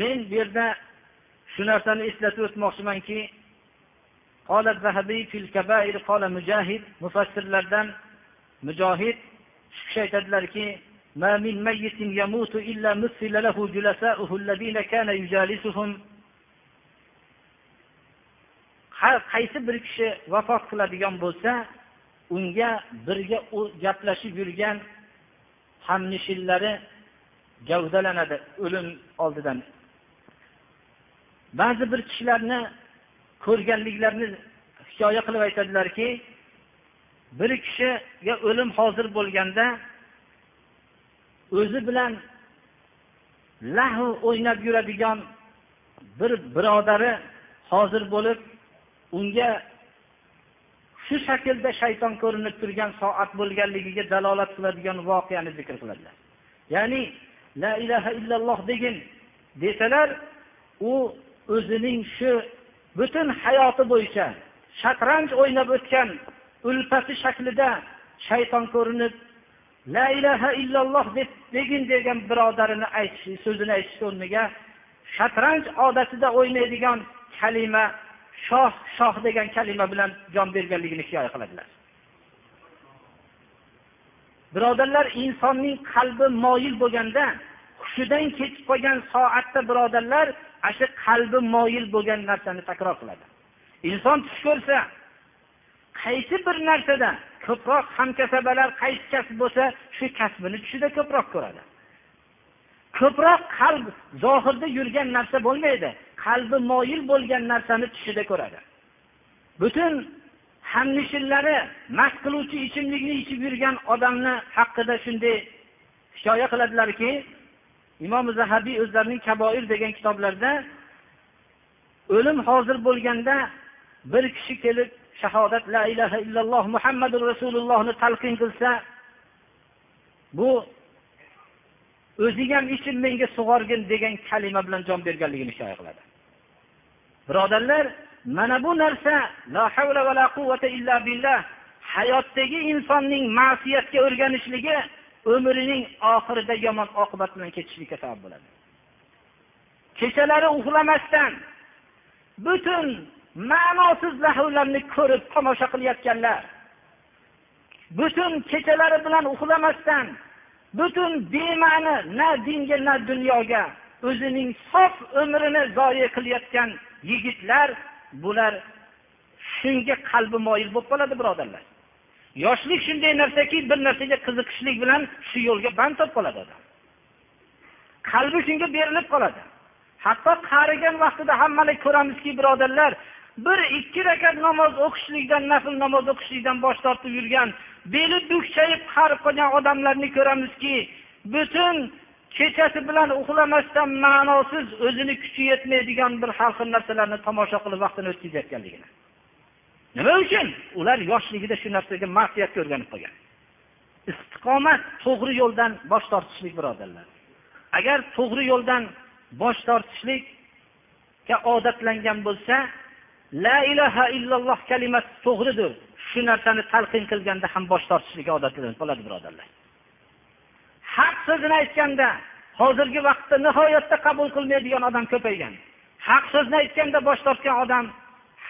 men bu yerda shu narsani eslatib o'tmoqchimanki mufassirlardan mujohid shu kishi aytadilarki ما من ميت يموت إلا مثل له جلساؤه الذين كان يجالسهم har qaysi bir kishi vafot qiladigan bo'lsa unga birga gaplashib yurgan hamnishillari gavdalanadi o'lim oldidan. Ba'zi bir kishilarni ko'rganliklarini hikoya qilib aytadilarki bir kishiga o'lim hozir bo'lganda o'zi bilan lahu o'ynab yuradigan bir birodari hozir bo'lib unga shu shaklda shayton ko'rinib turgan soat bo'lganligiga dalolat qiladigan voqeani zikr qiladilar. Ya'ni la ilaha illalloh degin desalar u o'zining shu butun hayoti bo'yicha shatranj o'ynab o'tgan ulfasi shaklida shayton ko'rinib la ilaha illalloh deb degin degan birodarini aytish so'zini aytish o'rniga shatranj odatida o'ynaydigan kalima shoh shoh degan kalima bilan jon berganligini hikoya qiladilar. Birodarlar insonning qalbi moyil bo'lganda hushidan ketib qolgan soatda birodarlar ana shu qalbi moyil bo'lgan narsani takror qiladi. Inson tush ko'rsa qaysi bir narsada ko'proq hamkasabalar qaysi kasb bo'lsa shu kasbini tushida ko'proq ko'radi. Ko'proq qalb zohirda yurgan narsa bo'lmaydi. Qalbi moyil bo'lgan narsani tushida ko'radi. Butun hamnishillari mast qiluvchi ichimlikni ichib yurgan odamni haqida shunday hikoya qiladilarki imom zahabiy o'zlarining kaboir degan kitoblarida o'lim hozir bo'lganda bir kishi kelib shahodat la ilaha illalloh muhammadu rasulullohni talqin qilsa bu o'zing ham ichib menga sug'orgin degan kalima bilan jon berganligini hikoya qiladi. Birodarlar mana bu narsa la havla va la quvvata illa billah hayotdagi insonning ma'siyatga o'rganishligi umrining oxirida yomon oqibat bilan ketishlikka sabab bo'ladi. Kechalari uxlamasdan butun ma'nosiz lahvlarni ko'rib tomosha qilayotganlar butun kechalari bilan uxlamasdan butun bema'ni na dinga na dunyoga o'zining sof umrini zoya qilayotgan yigitlar bular shunga qalbi moyil bo'lib qoladi birodarlar. Yoshlik shunday narsaki bir narsaga qiziqishlik bilan shu yo'lga band bo'lib qoladi odam. Qalbi shunga berilib qoladi. Hatto qarigan vaqtida hammani ko'ramizki birodarlar bir ikki rakat namoz o'qishlikdan nafl namoz o'qishlikdan bosh tortib yurgan beli bukchayib qarib qolgan odamlarni ko'ramizki butun kechasi bilan uxlamasdan ma'nosiz o'zini kuchi yetmaydigan bir har xil narsalarni tomosha qilib vaqtini o'tkazayotganligini. Nima uchun? Ular yoshligida shu narsaga ma'siyatga o'rganib qolgan. Istiqomat to'g'ri yo'ldan bosh tortishlik birodarlar. Agar to'g'ri yo'ldan bosh tortishlikka odatlangan bo'lsa la ilaha illalloh kalimasi to'g'ridir. Shu narsani talqin qilganda ham bosh tortishlikka odatlanib qoladi birodarlar. Haq so'zini aytganda hozirgi vaqtda nihoyatda qabul qilmaydigan odam ko'paygan. Haq so'zni aytganda bosh tortgan odam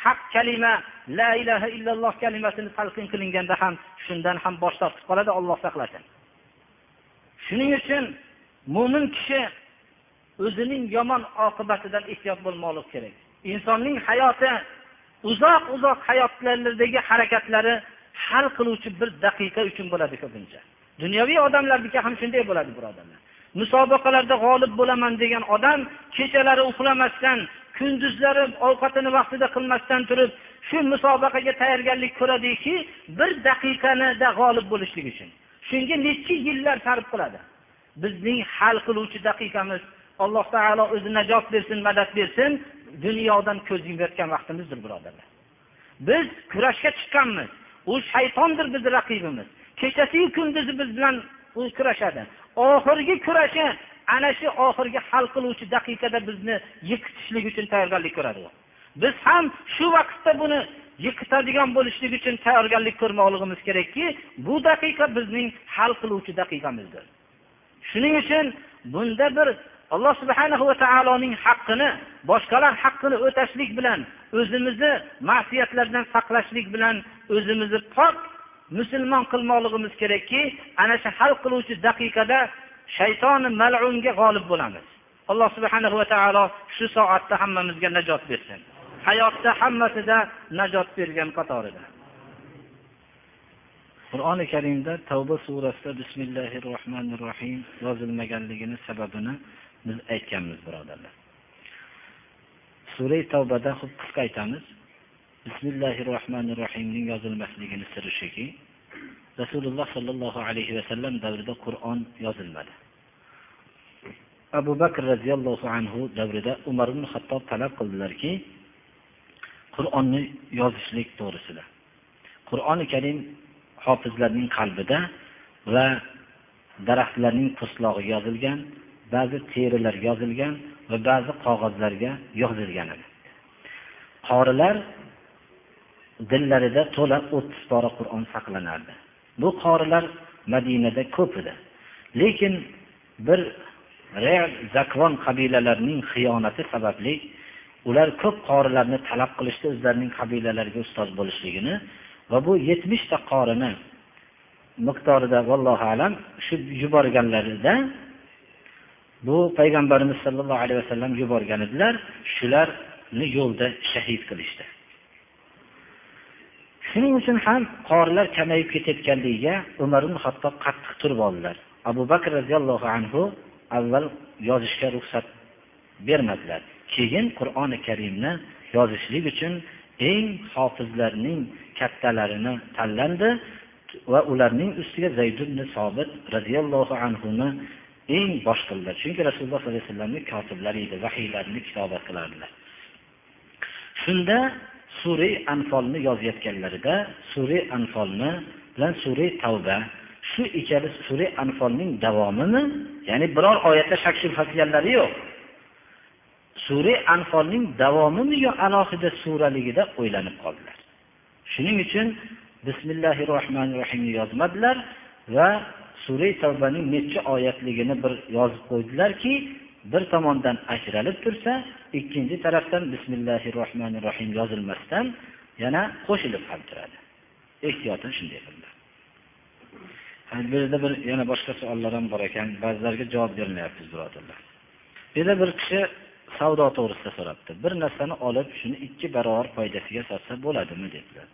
haq kalima la ilaha illalloh kalimasini talqin qilinganda ham shundan ham bosh tortib qoladi olloh saqlasin. Shuning uchun mo'min kishi o'zining yomon oqibatidan ehtiyot bo'lmoqlik kerak. Insonning hayoti uzoq uzoq hayotlardagi harakatlari hal qiluvchi bir daqiqa uchun bo'ladi ko'pincha. Dunyoviy odamlarniki ham shunday bo'ladi birodarlar musobaqalarda g'olib bo'laman degan odam kechalari uxlamasdan kunduzlari ovqatini vaqtida qilmasdan turib shu musobaqaga tayyorgarlik ko'radiki bir daqiqanida g'olib bo'lishlik uchun. Shunga necha yillar sarf qiladi? Bizning hal qiluvchi daqiqamiz alloh taolo o'zi najot bersin madad bersin dunyodan ko'z yumayotgan vaqtimizdir birodarlar. Biz kurashga chiqqanmiz. U shaytondir bizni raqibimiz. Kechasiyu kunduzi biz bilan kurashadi. Oxirgi kurashi ana shu oxirgi hal qiluvchi daqiqada bizni yiqitishlik uchun tayyorgarlik ko'radi. Biz ham shu vaqtda buni yiqitadigan bo'lishlik uchun tayyorgarlik ko'rmoqligimiz kerakki bu daqiqa bizning hal qiluvchi daqiqamizdir. Shuning uchun bunda bir alloh subhana va taoloning haqqini boshqalar haqqini o'tashlik bilan o'zimizni ma'siyatlardan saqlashlik bilan o'zimizni pok musulmon qilmoqligimiz kerakki ana shu hal qiluvchi daqiqada shaytoni malunga g'olib bo'lamiz. Alloh subhana va taolo shu soatda hammamizga najot bersin. Hayotda hammasida najot bergan qatorida. Qur'oni karimda tavba surasida bismillahi rohmanir rohim yozilmaganligini sababini biz aytganmiz birodarlar. Sura tavbada qisqa aytamiz. Bismillahi rohmanir rohimning yozilmasligini siri shuki rasululloh sollallohu alayhi vasallam davrida qur'on yozilmadi. Abu bakr roziyallohu anhu davrida umar ibn hattob talab qildilarki qur'onni yozishlik to'g'risida. Qur'oni karim hofizlarning qalbida va daraxtlarning po'stlog'iga yozilgan ba'zi terilarga yozilgan va ba'zi qog'ozlarga yozilgan edi. Qorilar dillarida to'la o'ttiz pora qur'on saqlanardi. Bu qorilar madinada ko'p edi. Lekin bir real zakvon qabilalarining xiyonati sababli ular ko'p qorilarni talab qilishdi o'zlarining qabilalariga ustoz bo'lishligini va bu yetmishta qorini miqdorida vallohu alam shu yuborganlarida bu payg'ambarimiz sollallohu alayhi vasallam yuborgan edilar. Shularni yo'lda shahid qilishdi. Shuning uchun ham qorilar kamayib ketayotganligiga umar ibn hattob qattiq turib oldilar. Abu bakr roziyallohu anhu avval yozishga ruxsat bermadilar. Keyin qur'oni karimni yozishlik uchun eng hofizlarning kattalarini tanlandi va ularning ustiga zayd ibn sobit roziyallohu anhuni eng bosh qildilar. Chunki rasululloh sollallohu alayhi vasallamni kotiblari edi vahiylarni kitobat qilardilar. Shunda suriy anfolni yozayotganlarida suriy anfolni bilan suriy tavba. Shu ikkala suriy anfolning davomimi ya'ni biror oyatda shak shubhaqilganlari yo'q. Suriy anfolning davomimi yo alohida suraligida o'ylanib qoldilar. Shuning uchun bismillahi rohmanir rohimni yozmadilar va suriy tavbaning necha oyatligini bir yozib qo'ydilarki bir tomondan ajralib tursa ikkinchi tarafdan bismillahi rohmanir rohim yozilmasdan yana qo'shilib ham turadi. Ehtiyotan shunday qildilar bu yerda bir yana boshqa savollar ham bor ekan. Ba'zilarga javob bermayapmiz birodarlar. Bu yerda bir kishi savdo to'g'risida so'rabdi. Bir narsani olib shuni ikki barobar foydasiga sotsa bo'ladimi dedilar.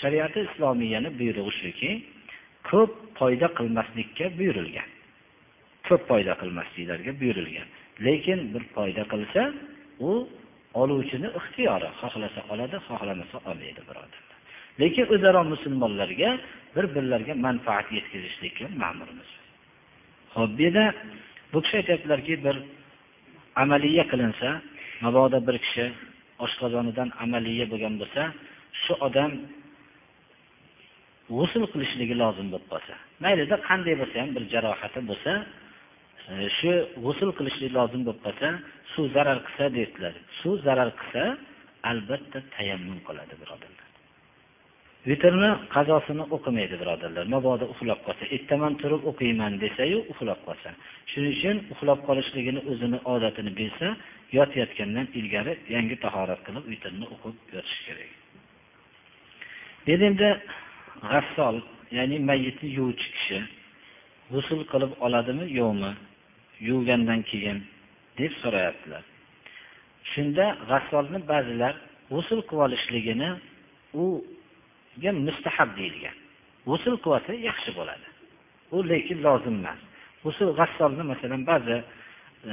Shariati islomiyani buyrug'i shuki ko'p foyda qilmaslikka buyurilgan. Ko'p foyda qilmasliklarga buyurilgan. Lekin bir foyda qilsa u oluvchini ixtiyori xohlasa oladi xohlamasa olmaydi birodarlar lekin o'zaro musulmonlarga bir birlariga manfaat yetkazishlikka ma'murmiz. Ho'p bu yerda bu kishi aytyaptilarki bir amaliya qilinsa mabodo bir kishi oshqozonidan amaliya bo'lgan bo'lsa shu odam g'usul qilishligi lozim bo'lib qolsa maylida qanday bo'lsa ham bir jarohati bo'lsa shu g'usul qilishlik lozim bo'lib qolsa suv zarar qilsa deydilar. Suv zarar qilsa albatta tayammum qiladi birodarlar. Vitrni qazosini o'qimaydi birodarlar. Mabodo uxlab qolsa ertaman turib o'qiyman desayu uxlab qolsa. Shuning uchun uxlab qolishligini o'zini odatini bilsa yotayotgandan ilgari yangi tahorat qilib vitrni o'qib yotish kerak. Endi g'assol ya'ni mayitni yuvuvchi kishi g'usul qilib oladimi yo'qmi? Yuvgandan keyin deb so'rayaptilar. Shunda g'assolni ba'zilar g'usul qilib olishligini uga mustahab deyilgan. G'usul qilsa yaxshi bo'ladi. U lekin lozim emas. G'usul g'assolni masalan ba'zi e,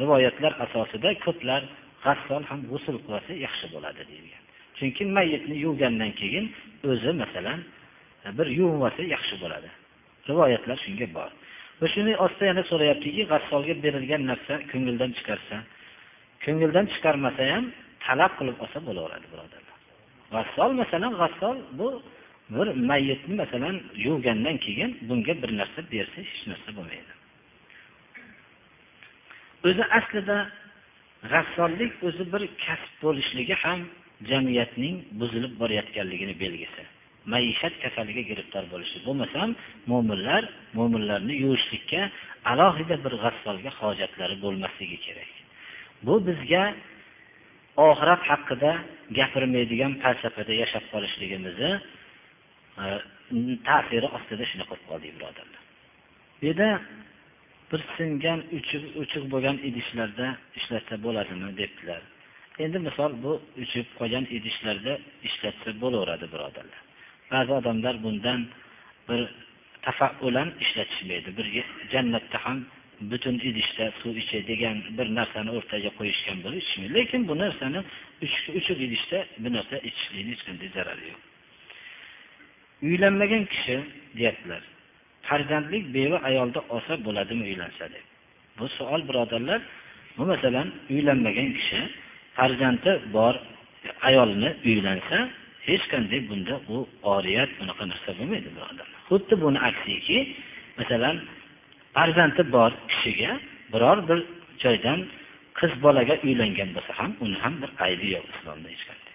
rivoyatlar asosida ko'plar g'assol ham g'usul qilsa yaxshi bo'ladi deyilgan. Chunki mayitni yuvgandan keyin o'zi masalan e, bir yuvib olsa yaxshi bo'ladi. Rivoyatlar shunga bor. Va shuni ostida yana so'rayaptiki g'assolga berilgan narsa ko'ngildan chiqarsa ko'ngildan chiqarmasa ham talab qilib olsa bo'laveradi birodarlar. G'assol masalan g'assol bu bir mayitni masalan yuvgandan keyin bunga bir narsa bersa hech narsa bo'lmaydi. O'zi aslida g'assollik o'zi bir kasb bo'lishligi ham jamiyatning buzilib borayotganligini belgisi maishat kasaliga giriftor bo'lishi. Bo'lmasam mo'minlar mo'minlarni yuvishlikka alohida bir g'assolga hojatlari bo'lmasligi kerak. Bu bizga oxirat haqida gapirmaydigan falsafada yashab qolishligimizni e, ta'siri ostida shuni qilib qoldik birodarlar bu yerda bir singan uchuq bo'lgan idishlarda ishlatsa bo'ladimi debdilar. Endi misol bu uchib qolgan idishlarda ishlatsa bo'laveradi birodarlar ba'zi odamlar bundan bir tafaulan ishlatishmaydi. Bir jannatda ham butun idishda suv ichi degan bir narsani o'rtaga qo'yishgan bo'lib ichmaydi lekin bu narsani uchuq idishda bu narsa ichishlikni hech qanday zarari yo'q. Uylanmagan kishi deyaptilar farzandlik beva ayolda olsa bo'ladimi uylansa deb. Bu savol birodarlar bu masalan uylanmagan kishi farzandi bor ayolni uylansa hech qanday bunda u oriyat bunaqa narsa bo'lmaydi birodar xuddi buni aksiki masalan farzandi bor kishiga biror bir joydan qiz bolaga uylangan bo'lsa ham uni ham bir aybi yo'q islomda hech qanday.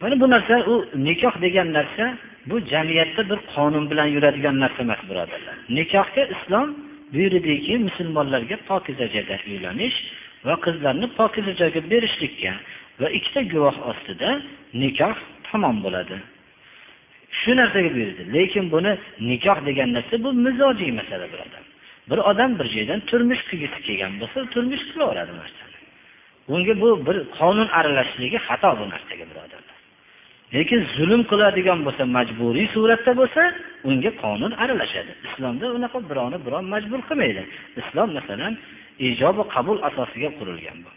Mana bu narsa u nikoh degan narsa bu jamiyatda bir qonun bilan yuradigan narsa emas birodarlar. Nikohga islom buyurdiki musulmonlarga pokiza joyda uylanish va qizlarni pokiza joyga berishlikka va ikkita guvoh ostida nikoh tamom bo'ladi. Shu narsaga buyurdi. Lekin buni nikoh degan narsa bu mizojiy masala birodar. Bir odam bir joydan turmush qurgisi kelgan bo'lsa turmush qilaveradi bu narsani. Bunga bu bir qonun aralashishligi xato bu narsaga birodarlar lekin zulm qiladigan bo'lsa majburiy suratda bo'lsa unga qonun aralashadi. Islomda unaqa birovni birov majbur qilmaydi. Islom masalan ijobi qabul asosiga qurilgan bu.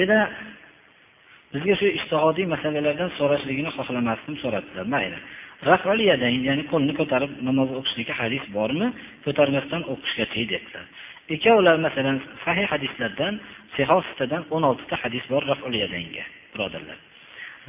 Yana bizga shu ishtihodiy masalalardan so'rashligini xohlamasdim so'rabdilar mayli. Ya'ni qo'lni ko'tarib namoz o'qishlikka hadis bormi? Ko'tarmasdan o'qishga o'qishgachi dedilar ikkovlar masalan sahih hadislardan sihositadan o'n oltita hadis bor yadanga birodarlar.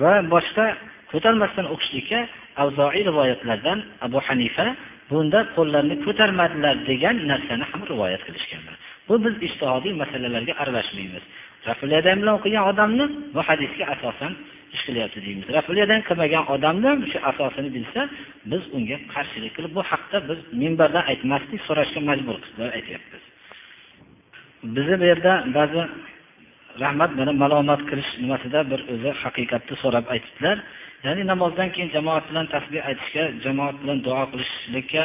Va boshqa ko'tarmasdan o'qishlikka avzoiy rivoyatlardan abu hanifa bunda qo'llarni ko'tarmadilar degan narsani ham rivoyat qilishganlar. Bu biz ishtihodiy masalalarga aralashmaymiz. Rafiyadan bilan o'qigan odamni bu hadisga asosan ish qilyapti deymiz. Rafiyadan qilmagan odamni shu asosini bilsa biz unga qarshilik qilib bu haqda biz minbardan aytmaslik so'rashga majbur qilib aytyapmiz. Bizni bu yerda ba'zi rahmat mana malomat qilish nimasida bir o'zi haqiqatni so'rab aytibdilar. Ya'ni namozdan keyin jamoat bilan tasbeh aytishga jamoat bilan duo qilishlikka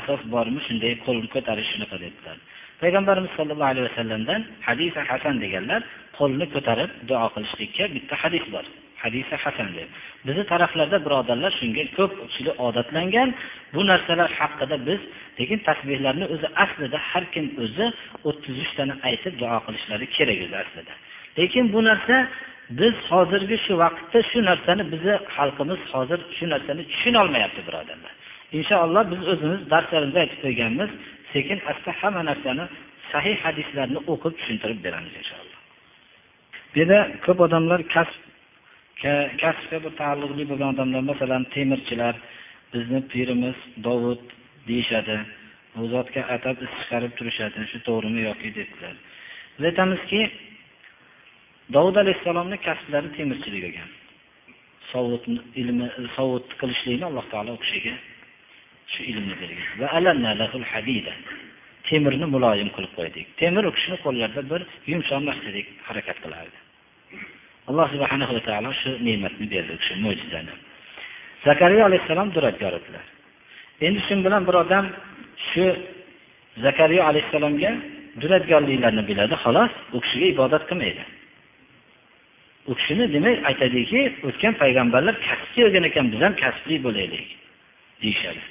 asos bormi? Shunday qo'lni ko'tarish shunaqa debdilar. Payg'ambarimiz sollallohu alayhi vasallamdan hadisa hasan deganlar qo'lni ko'tarib duo qilishlikka bitta hadis bor. Hadisi hasan deb. Bizni taraflarda birodarlar shunga ko'p kishilar odatlangan. Bu narsalar haqida biz lekin tasbehlarni o'zi aslida har kim o'zi o'ttiz uchtani aytib duo qilishlari kerak o'zi aslida. Lekin bu narsa biz hozirgi shu vaqtda shu narsani bizni xalqimiz hozir shu narsani tushunolmayapti birodarlar. Inshaalloh biz o'zimiz darslarimizda aytib qo'yganmiz sekin asta hamma narsani sahih hadislarni o'qib tushuntirib beramiz inshaalloh. Bu yerda ko'p odamlar kasb kasbga bir taalluqli bo'lgan odamlar masalan temirchilar bizni pirimiz dovud deyishadi u zotga atab is chiqarib turishadi shu to'g'rimi yoki debdilar. Biz aytamizki dovud alayhissalomni kasblari temirchilik ekan sovut ilmi sovut qilishlikni alloh taolo u kishiga shu ilmni bergan temirni muloyim qilib qo'ydik. Temir u kishini qo'llarida bir yumshoq harakat qilardi. Alloh subhanahu va taolo shu ne'matni berdi shu mo'jizani. Zakariya alayhissalom duradgor edilar. Endi shu bilan bir odam shu zakariya alayhissalomga duradgorliklarni biladi xolos u kishiga ibodat qilmaydi. U kishini demak aytadiki o'tgan payg'ambarlar kasbga bo'lgan ekan biz ham kasbli bo'laylik deyishadi.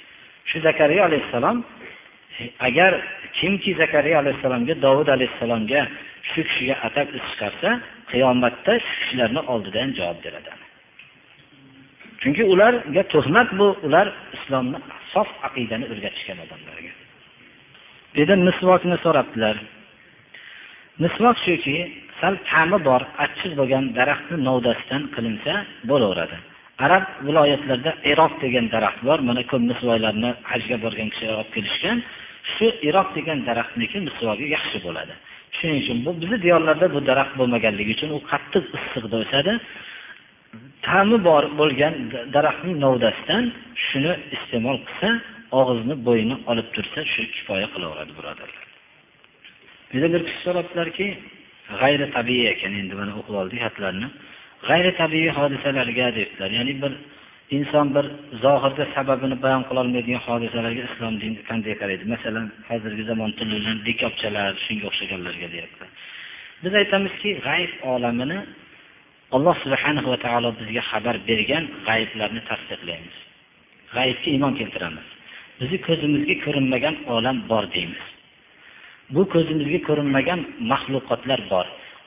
Shu zakariya alayhissalom agar kimki zakariya alayhissalomga dovud alayhissalomga shu kishiga atab is chiqarsa qiyomatda shu kishilarni oldida ham javob beradi. Chunki ularga tuhmat bu ular islomni sof aqidani o'rgatishgan odamlarga. Bu yerda misvokni so'rabdilar. Misvok shuki sal ta'mi bor achchiq bo'lgan daraxtni novdasidan qilinsa bo'laveradi. Arab viloyatlarida iroq degan daraxt bor. Mana ko'p misvoylarni hajga borgan kishilar olib kelishgan. Shu iroq degan daraxtniki misvoga yaxshi bo'ladi. Shuning uchun bu bizni diyorlarda bu daraxt bo'lmaganligi uchun u qattiq issiqda o'sadi ta'mi bor bo'lgan daraxtning novdasidan shuni iste'mol qilsa og'izni bo'yini olib tursa shu kifoya qilaveradi birodarlar. Bu bir kishi so'rabdilarki g'ayri tabiiy ekan endi mana o'qib oldik xatlarni. G'ayri tabiiy hodisalarga debdilar ya'ni bir inson bir zohirda sababini bayon qilolmaydigan hodisalarga islom dini qanday qaraydi? Masalan hozirgi zamon tili bilan likopchalar shunga o'xshaganlarga deyapti. Biz aytamizki g'ayb olamini alloh subhanahu va taolo bizga xabar bergan g'ayblarni tasdiqlaymiz. G'ayibga iymon keltiramiz. Bizni ko'zimizga ko'rinmagan olam bor deymiz. Bu ko'zimizga ko'rinmagan maxluqotlar bor.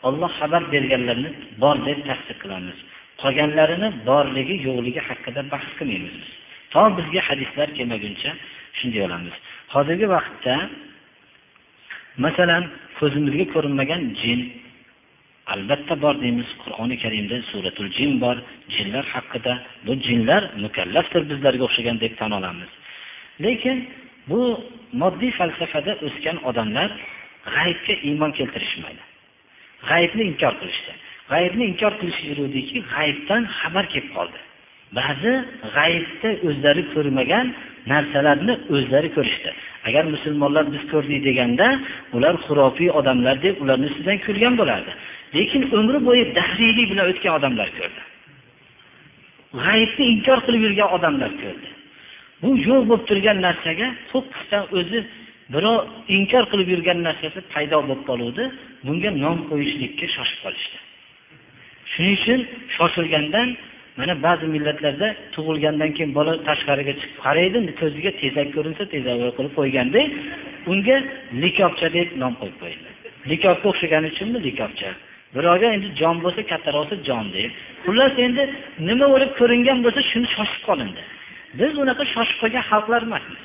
Olloh xabar berganlarni bor deb tasdiq qilamiz. Qolganlarini borligi yo'qligi haqida bahs qilmaymiz to bizga hadislar kelmaguncha shunday olamiz. Hozirgi vaqtda masalan ko'zimizga ko'rinmagan jin albatta bor deymiz. Qur'oni karimda suratul jin bor. Jinlar haqida bu jinlar mukallafdir bizlarga o'xshagan deb tan olamiz. Lekin bu moddiy falsafada o'sgan odamlar g'aybga iymon keltirishmaydi. G'aybni inkor qilishdi. G'aybni inkor qilishaveruvdiki g'aybdan xabar kelib qoldi. Ba'zi g'aybda o'zlari ko'rmagan narsalarni o'zlari ko'rishdi. Agar musulmonlar biz ko'rdik deganda ular xurofiy odamlar deb ularni ustidan kulgan bo'lardi. Lekin umri bo'yi dahriylik bilan o'tgan odamlar ko'rdi. G'aybni inkor qilib yurgan odamlar ko'rdi. Bu yo'q bo'lib turgan narsaga to'qqizta o'zi birov inkor qilib yurgan narsasi paydo bo'lib qoluvdi. Bunga nom qo'yishlikka shoshib qolishdi. Shuning uchun shoshilgandan mana ba'zi millatlarda tug'ilgandan keyin bola tashqariga chiqib qaraydi ko'ziga tezak ko'rinsa tezak qilib qo'yganda unga likopcha deb nom qo'yib qo'yildi. Likopga o'xshagani uchunmi? Likopcha. Birovga endi jon bo'lsa kattaroq bo'lsa jon deb. Xullas endi nima bo'lib ko'ringan bo'lsa shuni shoshib qolindi. Biz unaqa shoshib qolgan xalqlar emasmiz.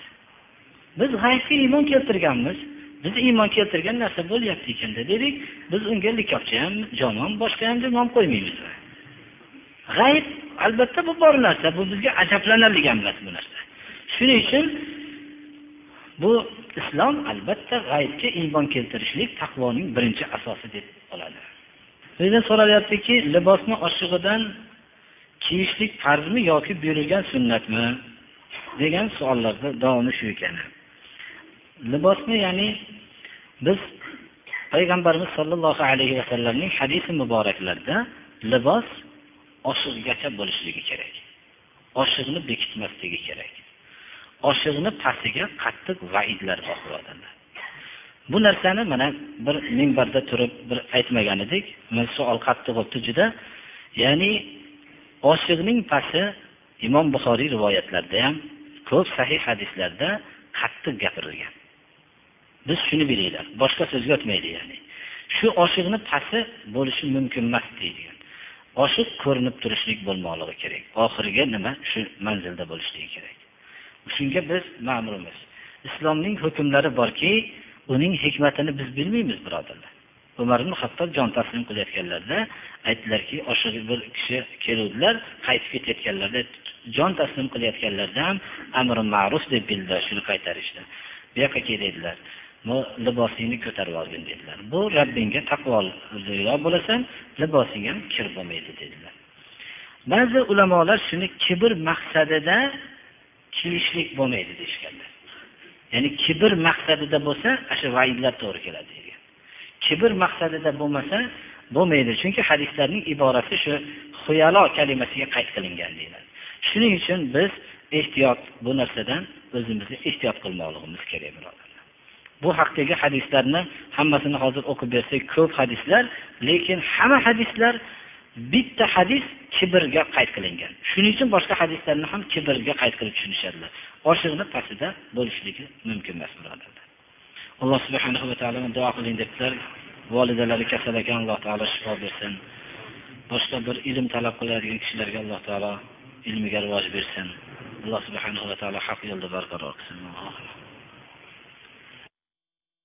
Biz g'aybga iymon keltirganmiz. Biz iymon keltirgan narsa bo'lyapti ekanda dedik. Biz unga likopcha ham jomon boshqa ham deb nom qo'ymaymiz. G'ayb albatta bu bor narsa. Bu bizga ajablanarli emas bu narsa. Shuning uchun bu islom albatta g'aybga iymon keltirishlik taqvoning birinchi asosi deb oladi. Bu yerda so'ralyaptiki libosni ochig'idan kiyishlik farzmi yoki buyurilgan sunnatmi? degan savollarda davomi shu ekan. Libosni ya'ni biz payg'ambarimiz sollallohu alayhi vasallamning hadisi muboraklarida libos oshiqgacha bo'lishligi kerak. Oshiqni bekitmasligi kerak. Oshiqni pastiga qattiq vaidlar bor bu narsani mana bir minbarda turib bir aytmagan edik. Savol qattiq bo'libdi juda. Ya'ni oshiqning pasi imom buxoriy rivoyatlarida ham ko'p sahih hadislarda qattiq gapirilgan. Biz shuni bilinglar boshqa so'zga o'tmaydi ya'ni. Shu oshiqni pasi bo'lishi mumkin emas deydigan. Oshiq ko'rinib turishlik bo'lmoqligi kerak. Oxiriga nima? Shu manzilda bo'lishligi kerak. Shunga biz ma'murmiz. Islomning hukmlari borki uning hikmatini biz bilmaymiz birodarlar. Umar ibn hattob jon taslim qilayotganlarida aytdilarki oshiq bir kishi keluvdilar qaytib ketayotganlarida jon taslim qilayotganlarida ham amri ma'ruf deb bildilar shuni qaytarishdi bu yoqqa kel dedilar bu libosingni ko'tarib olgin dedilar. Bu robbingga taqvoliroq bo'lasan libosing ham kir bo'lmaydi dedilar. Ba'zi ulamolar shuni kibr maqsadida kiyishlik bo'lmaydi deyishganlar ya'ni kibr maqsadida bo'lsa ana shu vaidlar to'g'ri keladi degan. Kibr maqsadida bo'lmasa bo'lmaydi. Chunki hadislarning iborasi shu xuyalo kalimasiga qayd qilingan deyiladi. Shuning uchun biz ehtiyot bu narsadan o'zimizni ehtiyot qilmoqligimiz kerak birodar. Bu haqdagi hadislarni hammasini hozir o'qib bersak ko'p hadislar lekin hamma hadislar bitta hadis kibrga qayd qilingan. Shuning uchun boshqa hadislarni ham kibrga qayd qilib tushunishadilar. Oshiqni pastida bo'lishligi mumkin emas birodarlar. Alloh subhanahu va taolo duo qiling debdilar. Volidalari kasal ekan alloh taolo shifo bersin. Boshqa bir ilm talab qiladigan kishilarga alloh taolo ilmiga rivoj bersin. Alloh subhanahu va taolo haq yo'lda barqaror qilsin.